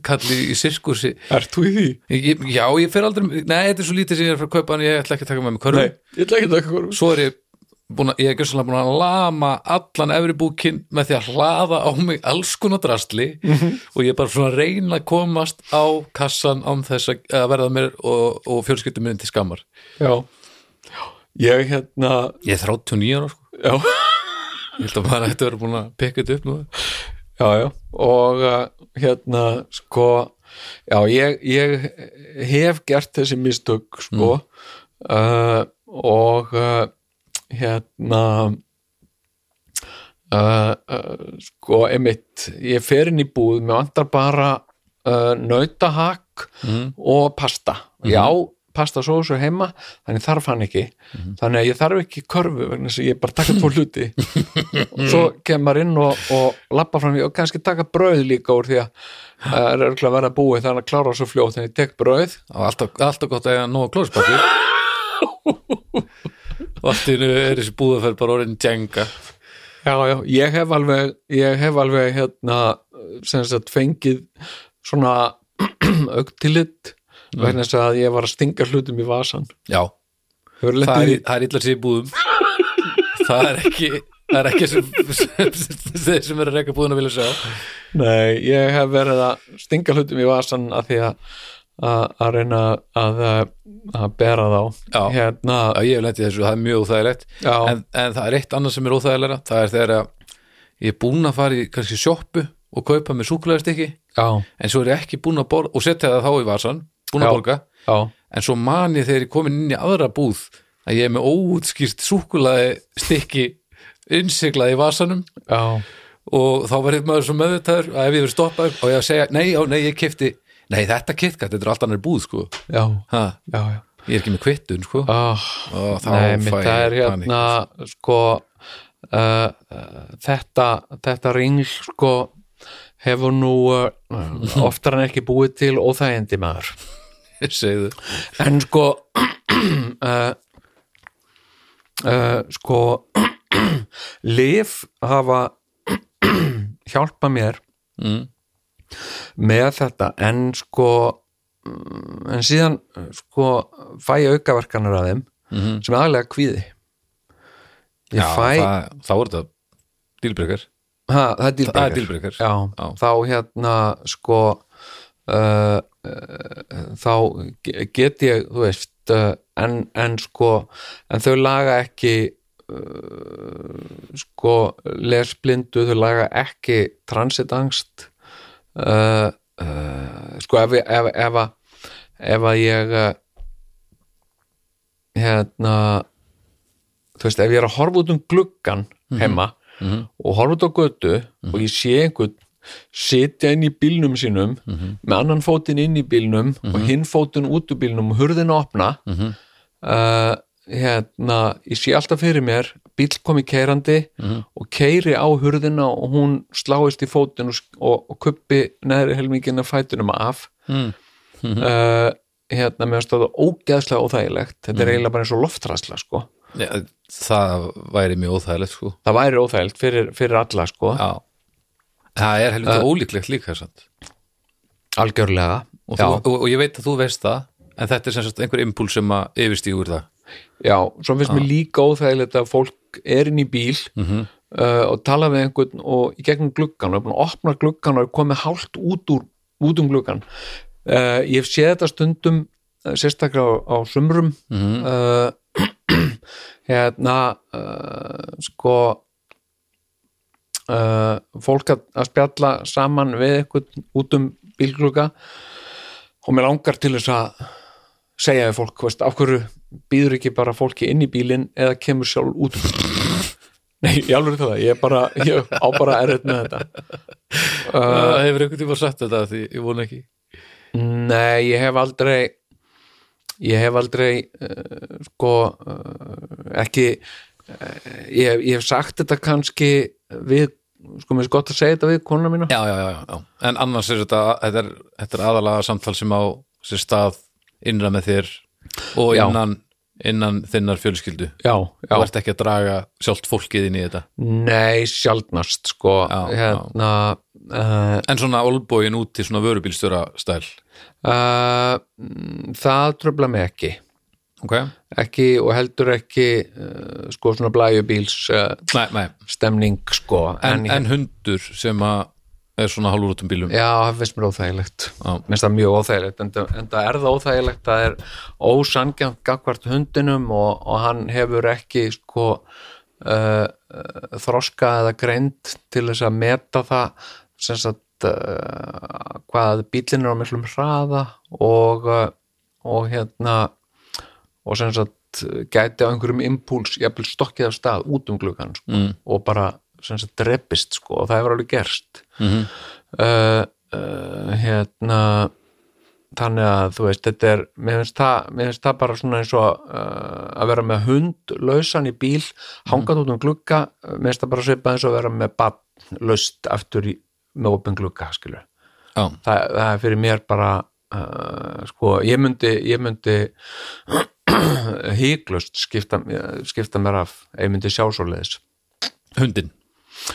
kalli í sirkursi Ert þú í því? ég, já, ég fer aldrei, nei, þetta er svo lítið sem ég er að fara að kaupa en ég ætla ekki að taka með mig körfu Nei, ég ætla ekki að taka hverju. svo er ég búin að, ég er gjössalega búin að lama allan efri búkinn með því að hlaða á mig alls konar drastli og ég er bara svona að reyna að komast á kassan án þess að verða mér og, og fjölskyldum minni til skammar Já. Já. Ég, hérna, ég er 39 ára sko já. Ég held að bara þetta verður búin að peka þetta upp nú Já, já, og uh, hérna, sko, já, ég, ég hef gert þessi mistök, sko, uh, og uh, hérna, uh, uh, sko, einmitt, ég fer inn í búð, mér vantar bara uh, nautahak mm. og pasta. Já, pasta sósu heima, þannig þarf hann ekki. Þannig að ég þarf ekki körfu vegna þess að ég bara taka tvo hluti. Og svo kemur inn og, og lappa fram og kannski taka brauð líka úr því að það er örgulega að vera búið þannig að klára svo fljótt en ég tek brauð. Og alltaf, alltaf gott að eiga nóg klóspapir og allt í einu er þessi búðaferð bara orðin djenga. Já, já, ég hef alveg ég hef alveg hérna sem sagt fengið svona augtilit vegna þess að ég var að stinga hlutum í vasan já, það er, í það er illa sér búðum. Það er ekki það er ekki sem, sem, þeir sem er að reyka búðuna vilja sjá Nei, ég hef verið að stinga hlutum í vasan að því að að, að reyna að, að bera þá. Já. hérna, Já, ég hef lendið þessu, það er mjög óþægilegt. En, en það er eitt annað sem er óþægilega það er þegar að ég er búinn að fara í kannski sjoppu og kaupa mér súkulegastykki já, en svo er ég ekki búinn að borða og setja það þá í vasan búinn Já. að borga, en svo man ég þegar ég komin inn í aðra búð að ég er með óútskýrt súkulaði stykki innsiglað í vasanum. Já. Og þá verður maður svo meðvitaður að ef ég verið stoppaður og ég að segja, nei, já, nei, ég kefti nei, þetta kitkat, þetta er allt annar búð, sko. Já, ha, já, já. ég er ekki með kvittun, sko. Oh, og þá nei, fæ ég panik. hérna sko uh, uh, þetta þetta ringl sko hefur nú uh, oftar en ekki búið til óþægindi maður. Segðu en sko uh, uh, sko lif hafa hjálpa mér mm. með þetta. En sko mm, en síðan sko fæ ég aukaverkanur af þeim Mm sem er aðlega kvíði. Ég Já, fæ það, þá er þetta dílbrekar ha, það er er Já. þá hérna sko uh, þá ge- get ég þú veist uh, en, en sko en þau laga ekki uh, sko lesblindu, þau laga ekki transitangst uh, uh, sko ef, ef, ef, að, ef að ég uh, hérna þú veist, ef ég er að horfa út um gluggan heima Mhm. og horfa út á götu og ég sé einhvern sitja inn í bílnum sínum með annan fótinn inn í bílnum og hinn fótinn út úr bílnum og hurðin opna. Mhm. uh, hérna ég sé alltaf fyrir mér bíl komi keirandi og keiri á hurðina og hún sláist í fótinn og, og, og kuppi neðri helmingina fætunum af. Mm. uh, hérna með að stóða ógeðslega óþægilegt. Þetta er eiginlega bara eins og loftræsla sko ja, það væri mjög óþægilegt sko. Það væri óþægilegt fyrir, fyrir alla sko. Já. Það er helviti ólíklegt líka samt. algjörlega. Og, þú, og, og ég veit að þú veist það en þetta er sem sagt einhver impuls sem að yfirstígur það. Já, svo finnst mér líka óþægilegt að fólk er inn í bíl Mhm. uh, og tala við einhvern og í gegnum gluggan og er búin að opna gluggan og komið hálft út, úr, út um gluggan uh, ég séð þetta stundum uh, sérstaklega á, á sumrum. Mhm. uh, hérna uh, sko uh, fólk að, að spjalla saman við eitthvað út um bílglugga og mér langar til þess að segja við fólk, veist, af hverju býður ekki bara fólki inn í bílinn eða kemur sjálf út? Nei, ég alveg það, ég er bara ég á bara erfitt með þetta. Uh, hefur einhvern tíma sagt þetta því ég vona ekki? Nei, ég hef aldrei ég hef aldrei uh, sko uh, ekki uh, ég, ég hef sagt þetta kannski við, sko mér er gott að segja þetta við konuna mína. Já, já, já, en annars er þetta þetta er, þetta er aðalega samtal sem á sér stað innra með þér og innan, innan þinnar fjölskyldu. Þú ert ekki að draga sjálft fólkið inn í þetta? Nei, sjálfnast sko. Hérna uh, en svona olbógin út til svona vörubílstjóra stæl uh, það tröfla mig ekki. Ok, ekki og heldur ekki uh, sko svona blæjubíls uh, nei, nei. stemning sko. En, en, en hundur sem að er svona hálfur bílum? Já, það finnst mér óþægilegt. Já. mér finnst það mjög óþægilegt en, en það er það óþægilegt það er ósangjarnt gagvart hundinum og, og hann hefur ekki sko þroska eða greind til þess að meta það sem sagt uh, hvað bílinn er á miklum hraða og, uh, og hérna og sem sagt gæti á einhverjum impúls jafnvel stokkið af stað út um gluggan sko, Mm. og bara sem sagt drepist sko og það hefur alveg gerst Mhm. uh, uh, hérna þannig að þú veist þetta er, mér finnst það, mér finnst það bara svona eins og að vera með hund lausan í bíl, hangað út um glugga mér finnst það bara svipað eins og að vera með bann laust aftur í, með opin glugga skilur, já, það, það er fyrir mér bara uh, sko, ég myndi ég myndi híklust skipta, skipta mér af ég myndi sjá svo leiðis hundin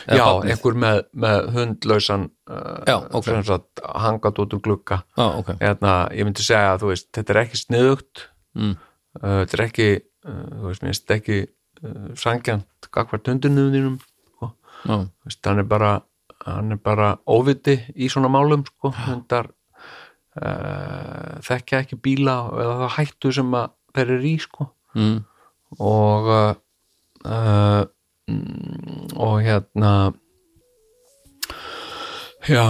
Já, barnið. einhver með, með hundlausan uh, Já, ok. sem sagt, hangat út um glugga já, ok hérna, ég myndi segja að veist, þetta er ekki sniðugt mm. uh, þetta er ekki uh, þú veist, ekki uh, sangjant gagvart hundinu þínum sko. veist, hann er bara hann er bara óviti í svona málum sko, hundar uh, þekkja ekki bíla eða það hættu sem að þeir eru í sko. Mm. og uh, og hérna já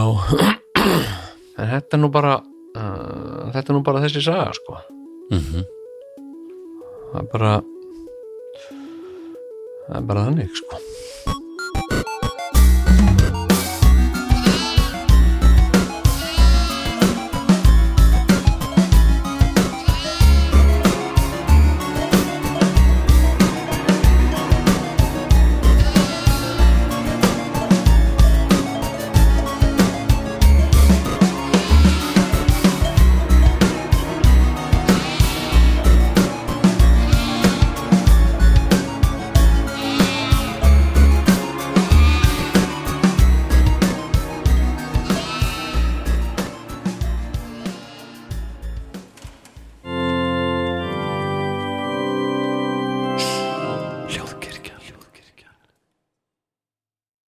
en þetta er nú bara uh, þetta er nú bara þessi saga sko. Mm það er bara það er bara þannig sko